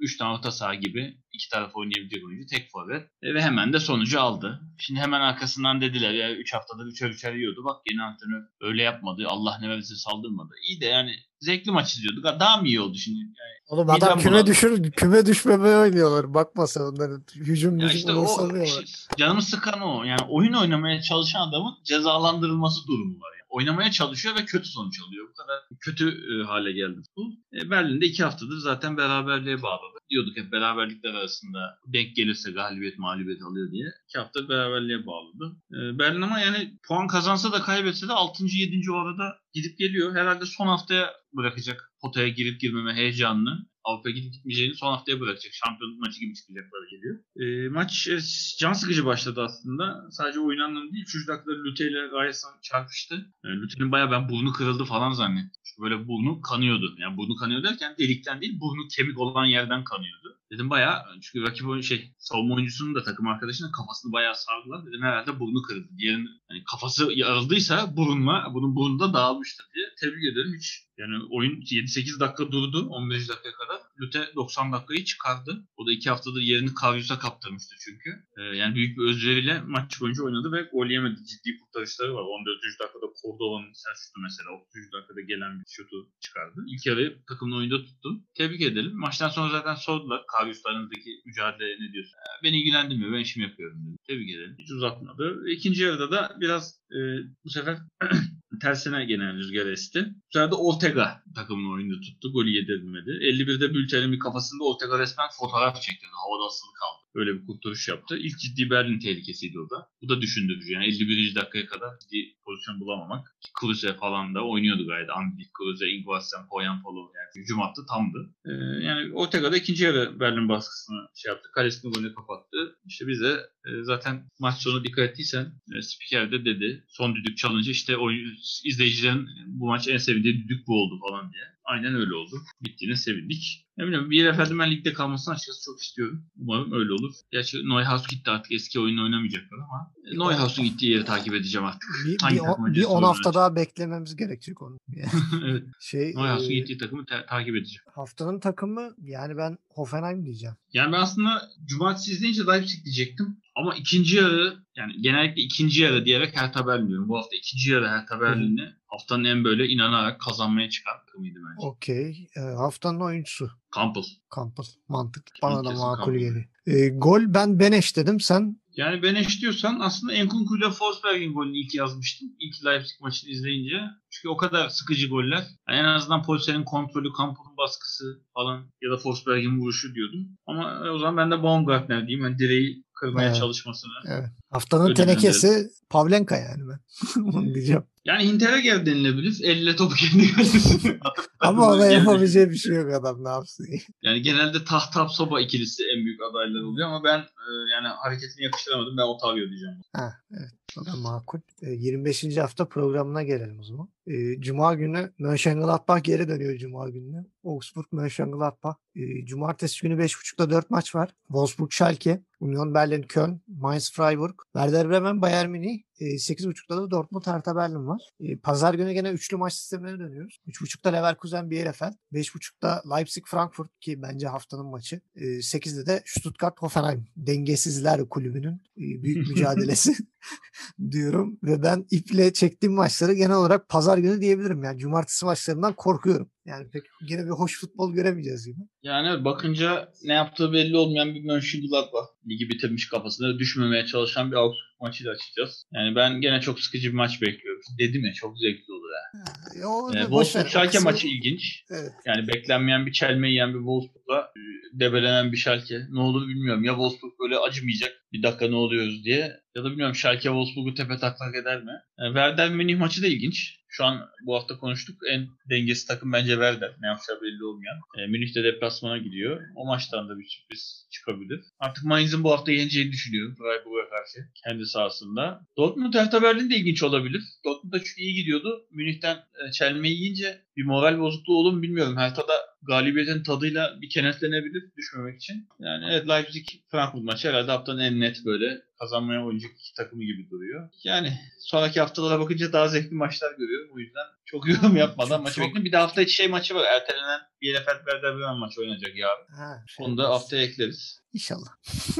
3 e, tane orta saha gibi iki taraf oynayabilecek oyuncu tek forvet. E, ve hemen de sonucu aldı. Şimdi hemen arkasından dediler ya 3 haftadır 3'er 3'er yiyordu. Bak yeni antrenör öyle yapmadı. Allah ne verirse saldırmadı. İyi de yani zevkli maç izliyorduk. Daha mı iyi oldu şimdi? Yani, Oğlum adam küme buna... düşür, küme düşmemeye oynuyorlar. Bakma sen onların hücum ya işte o, işte, canımı sıkan o. Yani oyun oynamaya çalışan adamın cezalandırılması durumu var. Yani oynamaya çalışıyor ve kötü sonuç alıyor. Bu kadar kötü e, hale geldi bu. E, Berlin'de iki haftadır zaten beraberliğe bağladı. Diyorduk hep beraberlikler arasında denk gelirse galibiyet mağlubiyet alıyor diye. İki hafta beraberliğe bağladı. E, Berlin ama yani puan kazansa da kaybetse de 6. 7. o arada gidip geliyor. Herhalde son haftaya bırakacak potaya girip girmeme heyecanını. Avrupa gidip gitmeyeceğini son haftaya bırakacak. Şampiyonluk maçı gibi çıkacakları geliyor. E, maç e, can sıkıcı başladı aslında. Sadece oyun anlamında değil. 3. dakikada Lute ile Ryerson çarpıştı. E, Lute'nin bayağı ben burnu kırıldı falan zannettim. Çünkü böyle burnu kanıyordu. Yani burnu kanıyor derken delikten değil burnu kemik olan yerden kanıyordu. Dedim bayağı çünkü rakip oyun şey savunma oyuncusunun da takım arkadaşının kafasını bayağı sardılar. Dedim herhalde burnu kırıldı. Diğerinin hani kafası yarıldıysa burunla bunun burnu da dağılmıştır diye tebrik ederim. Hiç yani oyun 7-8 dakika durdu 15 dakika kadar. Lute 90 dakikayı çıkardı. O da 2 haftadır yerini Karius'a kaptırmıştı çünkü. Ee, yani büyük bir özveriyle maç boyunca oynadı ve gol yemedi. Ciddi kurtarışları var. 14. dakikada Cordova'nın sert şutu mesela. 30. dakikada gelen bir şutu çıkardı. İlk yarıyı takımın oyunda tuttu. Tebrik edelim. Maçtan sonra zaten sordular. Karius'la aranızdaki mücadele ne diyorsun? Ee, beni ilgilendirmiyor. Ben işimi yapıyorum dedi. Tebrik ederim. Hiç uzatmadı. İkinci yarıda da biraz e, bu sefer tersine gelen rüzgar esti. Bu sefer de Ortega takımın oyunda tuttu. Golü yedirmedi. 51'de Bülten'in bir kafasında Ortega resmen fotoğraf çekti. Havada asılı kaldı. Öyle bir kurtarış yaptı. İlk ciddi Berlin tehlikesiydi o da. Bu da düşündürücü. Yani 51. dakikaya kadar ciddi pozisyon bulamamak. Kruse falan da oynuyordu gayet. Andy Kruse, Ingvarsen, Poyan Polo yani hücum hattı tamdı. Ee, yani Ortega da ikinci yarı Berlin baskısını şey yaptı. Kalesini golü kapattı. İşte bize e, zaten maç sonu dikkat ettiysen e, spiker de dedi. Son düdük çalınca işte oyun, izleyicilerin bu maç en sevdiği düdük bu oldu falan diye. Aynen öyle oldu. Bittiğine sevindik. Ne bileyim bir efendim ben ligde kalmasını açıkçası çok istiyorum. Umarım öyle olur. Gerçi Neuhaus gitti artık eski oyunu oynamayacaklar ama Neuhaus'un gittiği yeri takip edeceğim artık. Bir, bir, on, bir 10 hafta daha beklememiz gerekecek onu. evet. Şey, Neuhaus'un e, gittiği takımı ta- takip edeceğim. Haftanın takımı yani ben Hoffenheim diyeceğim. Yani ben aslında cumartesi izleyince Leipzig diyecektim. Ama ikinci yarı yani genellikle ikinci yarı diyerek Hertha Berlin diyorum. Bu hafta ikinci yarı Hertha Berlin'i haftanın en böyle inanarak kazanmaya çıkan takımıydı bence. Okey. E, haftanın oyuncusu. Campbell. Campbell. Mantık. Bana da makul geliyor. E, gol ben Beneş dedim. Sen? Yani Beneş diyorsan aslında Enkunku ile Forsberg'in golünü ilk yazmıştım. İlk Leipzig maçını izleyince. Çünkü o kadar sıkıcı goller. Yani en azından Polsen'in kontrolü, Campbell'ın baskısı falan ya da Forsberg'in vuruşu diyordum. Ama o zaman ben de Baumgartner diyeyim. Yani direği kırmaya evet. çalışmasını. Evet. Haftanın tenekesi Pavlenka yani ben. Onu diyeceğim. Yani Hinteregger denilebilir. Elle topu kendi kalesine Ama ona yapabileceği bir şey yok adam ne yapsın. Yani genelde tahtap soba ikilisi en büyük adaylar oluyor ama ben e, yani hareketini yakıştıramadım. Ben Otavio diyeceğim. Ha, evet. O da makul. E, 25. hafta programına gelelim o zaman. E, Cuma günü Mönchengladbach geri dönüyor Cuma gününe. Augsburg Mönchengladbach. E, Cumartesi günü 5.30'da 4 maç var. Wolfsburg Schalke, Union Berlin Köln, Mainz Freiburg, Werder Bremen Bayern Münih. E, 8.30'da da Dortmund Hertha Berlin var. E, Pazar günü gene üçlü maç sistemine dönüyoruz. 3.30'da Leverkusen Bielefeld. 5.30'da Leipzig Frankfurt ki bence haftanın maçı. E, 8'de de Stuttgart Hoffenheim. Dengesizler kulübünün e, büyük mücadelesi diyorum. Ve ben iple çektiğim maçları genel olarak pazar günü diyebilirim. Yani cumartesi maçlarından korkuyorum. Yani pek yine bir hoş futbol göremeyeceğiz gibi. Yani bakınca ne yaptığı belli olmayan bir Mönchengladbach ligi bitirmiş kafasında düşmemeye çalışan bir Augsburg maçı da açacağız. Yani ben gene çok sıkıcı bir maç bekliyorum. Dedim ya çok zevkli olur ya. ya o, Wolfsburg Schalke maçı ilginç. Evet. Yani beklenmeyen bir çelme yiyen bir Wolfsburg'la e, debelenen bir Schalke. Ne olur bilmiyorum. Ya Wolfsburg böyle acımayacak bir dakika ne oluyoruz diye. Ya da bilmiyorum Schalke Wolfsburg'u tepe taklak eder mi? Yani Werder Münih maçı da ilginç. Şu an bu hafta konuştuk. En dengesiz takım bence Werder. Ne yapacağı belli olmayan. E, Münih de deplasmana gidiyor. O maçtan da bir sürpriz çıkabilir. Artık Mainz'in bu hafta yeneceğini düşünüyorum. Freiburg'a karşı. Kendi sahasında. Dortmund Hertha Berlin de ilginç olabilir. Dortmund da çünkü iyi gidiyordu. Münih'ten e, çelmeyi yiyince bir moral bozukluğu olur mu bilmiyorum. Hertha'da galibiyetin tadıyla bir kenetlenebilir düşmemek için. Yani evet Leipzig Frankfurt maçı herhalde haftanın en net böyle kazanmaya oynayacak iki takımı gibi duruyor. Yani sonraki haftalara bakınca daha zevkli maçlar görüyorum. O yüzden çok yorum yapmadan maçı çok... bekliyorum. Bir de hafta içi şey maçı var. Ertelenen Bielefeld Werder Bremen maçı oynayacak yarın. Ha, şey Onu da haftaya ekleriz. İnşallah.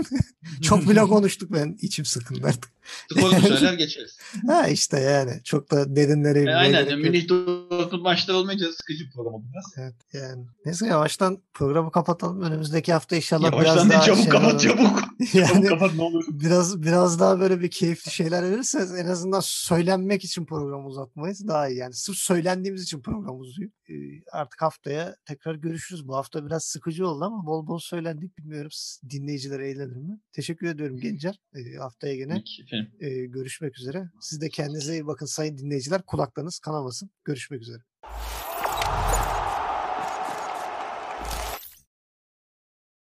çok bile konuştuk ben içim sıkıldı artık. Skoru söyler geçeriz. ha işte yani çok da derinlere e, Aynen. Yani, Münih Dortmund maçları olmayınca sıkıcı program oldu biraz. Evet yani. Neyse yavaştan programı kapatalım. Önümüzdeki hafta inşallah yavaştan biraz daha çabuk şey kapat çabuk. yani çabuk kapat ne olur. Biraz biraz daha böyle bir keyifli şeyler verirseniz en azından söylenmek için programı uzatmayız. Daha iyi yani. Sırf söylendiğimiz için program uzuyor. Artık haftaya tekrar görüşürüz. Bu hafta biraz sıkıcı oldu ama bol bol söylendik. Bilmiyorum dinleyiciler eğlenir mi? Teşekkür ediyorum Gencer. Haftaya gene e, görüşmek üzere. Siz de kendinize iyi bakın sayın dinleyiciler. Kulaklarınız kanamasın. Görüşmek üzere.